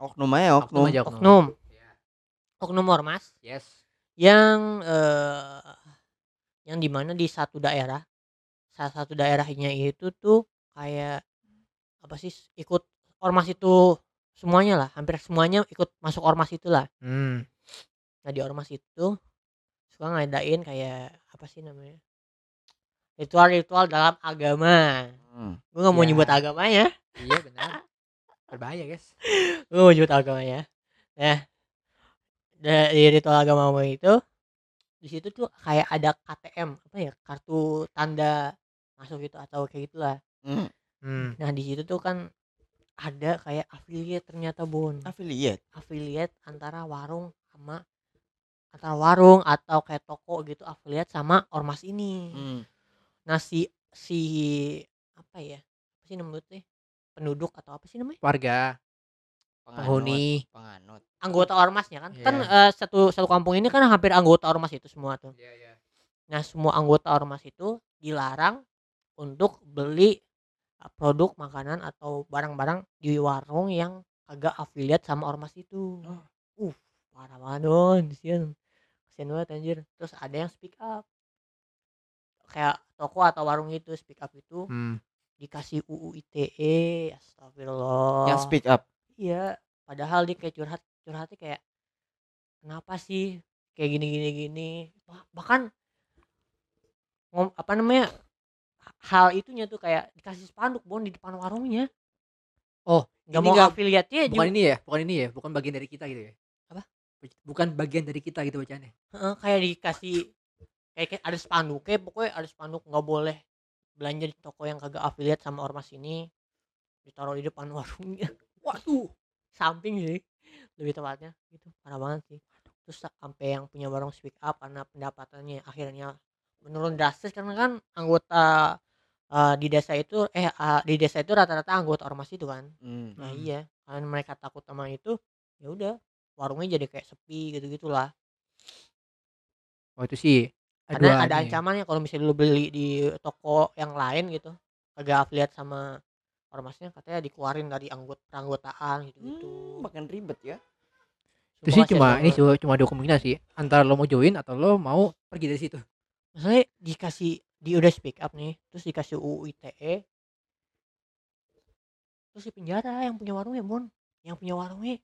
Oknum aja oknum. aja oknum. Oknum. Ya. Oknum ormas Yes. yang eh yang di mana di satu daerah salah satu daerahnya itu tuh kayak apa sih ikut ormas itu semuanya lah hampir semuanya ikut masuk ormas itulah Hmm. nah di ormas itu suka ngadain kayak apa sih namanya ritual-ritual dalam agama Hmm. gue nggak mau Ya. nyebut agamanya Iya benar. berbahaya guys Lu wujud agama ya. Nah, dari ritual agama itu di situ tuh kayak ada KTM apa ya kartu tanda masuk gitu atau kayak gitulah. Hmm. hmm. Nah di situ tuh kan ada kayak affiliate ternyata bun Affiliate. affiliate antara warung sama antara warung atau kayak toko gitu affiliate sama ormas ini. Hmm. Nah si si apa ya apa sih namanya penduduk atau apa sih namanya warga penghuni Penganut. anggota ormasnya kan kan Iya. eh, satu satu kampung ini kan hampir anggota ormas itu semua tuh Iya, iya. nah semua anggota ormas itu dilarang untuk beli uh, produk makanan atau barang-barang di warung yang agak affiliate sama ormas itu. Oh. uh parah banget don kasian banget anjir. Terus ada yang speak up. Kayak toko atau warung itu speak up itu Hmm. dikasih UU ITE astagfirullah. Yang speak up. Iya, padahal dia kayak curhat curhatnya kayak kenapa sih? Kayak gini gini gini. Bah- bahkan ngom apa namanya hal itunya tuh kayak dikasih spanduk bon di depan warungnya. Oh, nggak mau nggak- affiliate nya bukan ini ya bukan ini ya bukan bagian dari kita gitu ya? Apa? bukan bagian dari kita gitu bacaannya? Kayak dikasih kayak, kayak ada spanduk kayak pokoknya ada spanduk nggak boleh belanja di toko yang kagak affiliate sama ormas ini ditaruh di depan warungnya. Waduh. Samping sih lebih tepatnya gitu. Parah banget sih. Terus sa- sampai yang punya warung speak up karena pendapatannya akhirnya menurun drastis karena kan anggota eh, di desa itu eh eh, di desa itu rata-rata anggota ormas itu kan Hmm. nah Hmm. iya karena mereka takut sama itu ya udah warungnya jadi kayak sepi gitu gitulah oh itu sih karena ada ancamannya kalau misalnya lu beli di toko yang lain gitu agak affiliate sama ormasnya katanya dikeluarin dari anggota peranggotaan gitu gitu Hmm, makin ribet ya. itu sih cuma ini cuma cuma dua kemungkinan sih antara lo mau join atau lo mau pergi dari situ maksudnya dikasih di udah speak up nih terus dikasih UU ITE terus di penjara yang punya warungnya bon yang punya warungnya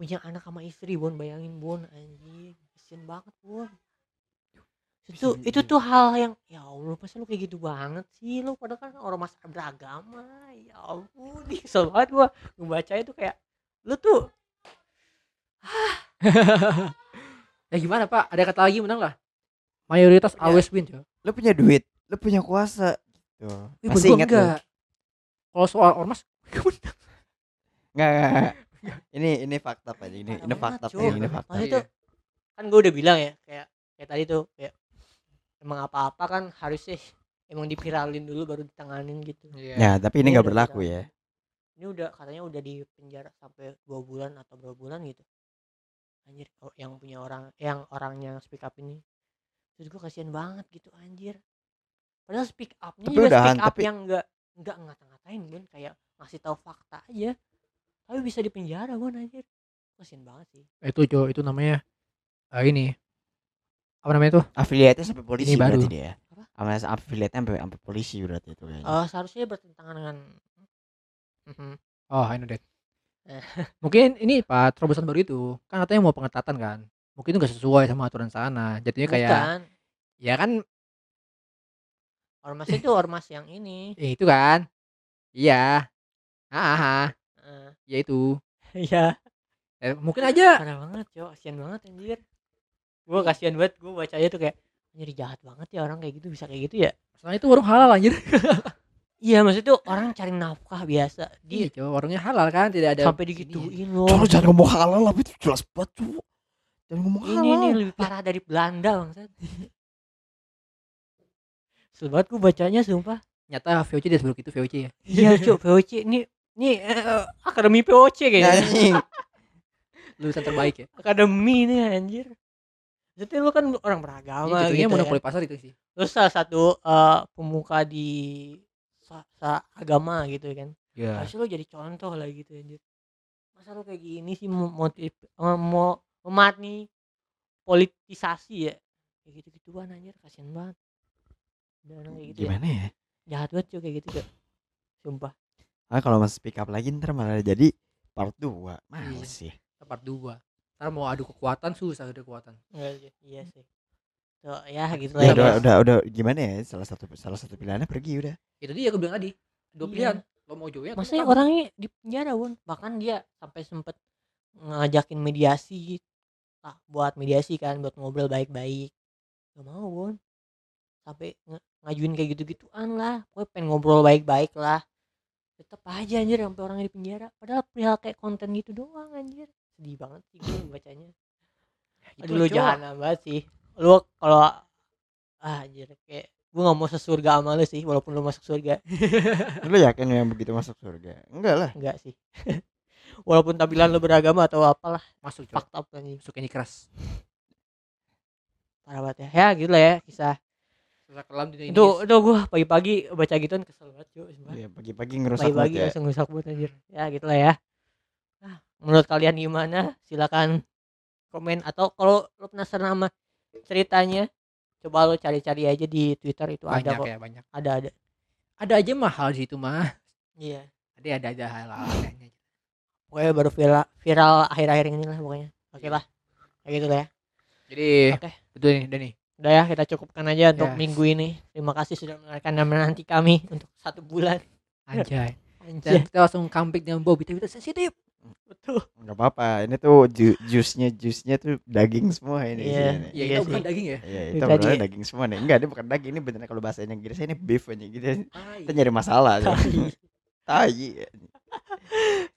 punya anak sama istri bon bayangin bon anjing. Kasian banget bon itu itu tuh hal yang ya allah masa lu kayak gitu banget sih? Lu padahal kan orang mas beragama. Ya ampun ih, kesel banget gua. Membaca itu kayak lu tuh ya gimana pak? Ada kata lagi menang lah mayoritas Punya- always win coy Lu punya duit, lu punya kuasa. Gitu. Ih, Masih ingat enggak kalau soal ormas gua menang. Enggak, enggak, enggak. Ini ini fakta aja ini ini fakta nih, ini fakta. Maksudnya Iya. kan gue udah bilang ya kayak kayak tadi tuh kayak emang apa-apa kan harusnya emang dipiralin dulu baru ditanganin gitu. Ya, tapi ini udah berlaku ya. Ini udah katanya udah di penjara sampai dua bulan atau berapa bulan gitu. Anjir oh, yang punya orang yang orangnya speak up ini. Terus gue kasihan banget gitu anjir. Padahal speak upnya Tapi juga udahan, speak up tapi- yang enggak enggak ngata-ngatain bun kayak ngasih tahu fakta aja. Tapi bisa di penjara bun anjir. Kasihan banget sih. itu jo itu namanya ah, ini apa namanya tuh Affiliate-nya sampai polisi Ini baru. berarti dia. Apa? Sama affiliate-nya sampai sampai polisi berarti itu kayaknya. Eh seharusnya bertentangan dengan Mhm. oh I know that Eh. mungkin ini pak terobosan baru itu kan katanya mau pengetatan kan mungkin itu gak sesuai sama aturan sana jadinya kayak Bukan. ya kan Ormas itu ormas yang ini. ya itu kan iya ah Eh, ya itu Iya. Eh, mungkin aja Parah banget, Cok. Kasihan banget anjir. Gua kasihan banget gua bacanya tuh kayak anjir jahat banget ya orang kayak gitu bisa kayak gitu ya. soalnya itu warung halal anjir Iya, maksud tuh orang cari nafkah biasa. Iya, Dia coba warungnya halal kan, tidak ada sampai digituin loh. Lu jangan ngomong halal lah, itu jelas banget, Cuk. Jangan ngomong halal. Ini nih lebih parah dari Belanda. Kesel banget gua bacanya sumpah. Nyata VOC dia seburuk itu VOC ya. Iya, Cok, POC ini nih eh, akademi POC kayaknya. Anjing. Lulusan terbaik ya. Akademi nih anjir. Jadi lu kan orang beragama Ini jatuhnya gitu ya. monopoli pasar itu sih. Terus salah satu eh, pemuka di sa- sa- agama gitu kan. Iya. Harusnya lu jadi contoh lah gitu anjir. Masa lu kayak gini sih motif eh, mau mematni politisasi ya. Kayak gitu-gituan anjir kasihan banget. Orang kayak gitu ya. Gimana ya? Jahat banget cuy kayak gitu cuy. Sumpah. Ah, kalau mas speak up lagi ntar malah jadi part 2. Males sih. Part 2. Ntar mau adu kekuatan susah adu kekuatan. Sih. Iya sih. Tuh ya gitu Ya, lah. udah, guys. udah, udah gimana ya? Salah satu salah satu pilihannya pergi udah. Itu dia aku bilang tadi. Dua Iya. pilihan. lo mau join atau Maksudnya orangnya di penjara Won bahkan dia sampai sempet ngajakin mediasi lah buat mediasi kan buat ngobrol baik-baik. Gak mau Won sampai ngajuin kayak gitu-gituan lah. Pokoknya pengen ngobrol baik-baik lah. Tetap aja anjir sampai orangnya di penjara. Padahal perihal kayak konten gitu doang anjir. Sedih banget sih gue bacanya. Gitu aduh lu jahanam banget sih. Lu kalau ah anjir kayak gue gak mau sesurga sama lu sih walaupun lu masuk surga. Lu yakin yang begitu masuk surga? Enggak lah. enggak sih walaupun tampilan lu beragama atau apalah masuk cok. fucked up anjing masuk ini keras. Parah banget ya. Ya gitu lah ya kisah. Susah kelam di itu itu gue pagi-pagi baca gituan kesel banget cuy. Iya, pagi-pagi ngerusak pagi-pagi ya. langsung rusak banget anjir. Ya gitu lah ya. Nah, menurut kalian gimana? Silakan komen atau kalau lu penasaran sama ceritanya coba lu cari-cari aja di twitter itu ada banyak kok. ya banyak. Ada ada. Ada aja mahal di situ mah. Iya. Ada ada aja hal anehnya pokoknya baru viral viral akhir-akhir ini lah pokoknya oke lah kayak gitu lah ya jadi Oke. betul nih udah nih udah ya kita cukupkan aja untuk Yes. minggu ini terima kasih sudah mendengarkan dan menanti kami untuk satu bulan anjay dan anjir kita langsung comeback dengan Bobby tapi itu sensitif betul Enggak apa-apa. Ini tuh ju jusnya jusnya tuh daging semua ini Iya. isinya nih. ya Iya itu bukan daging ya Iya, Itu itu ya. daging semua nih. Enggak, ini bukan daging, ini beneran kalau bahasa Inggris ini beef aja gitu. Kita nyari masalah. Tai. Tai.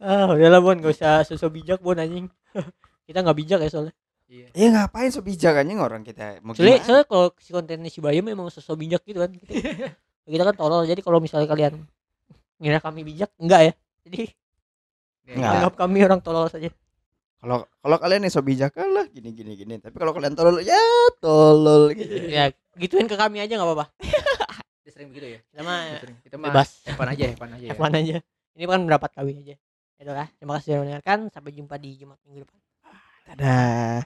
Ah udahlah bon. Gak usah sosok bijak bon anjing. Kita nggak bijak ya soalnya. Iya. Ya ngapain so bijak anjing? Orang kita mau soalnya, gimana? soalnya kalau si kontennya si Bayu memang sosok bijak gitu kan. Kita, kita kan tolol. Jadi kalau misalnya kalian ngira kami bijak enggak ya. Jadi Iya, Nggak. anggap kami orang tolol saja. Kalau kalau kalian nih so bijak lah gini gini gini. Tapi kalau kalian tolol ya tolol gitu. ya gituin ke kami aja nggak apa-apa. Dia sering begitu ya? Kita mah kita mah bebas. Evan aja Evan aja ya. F1 aja ini bukan pendapat kami aja. Itulah terima kasih sudah mendengarkan. Sampai jumpa di Jumat minggu depan. Dadah.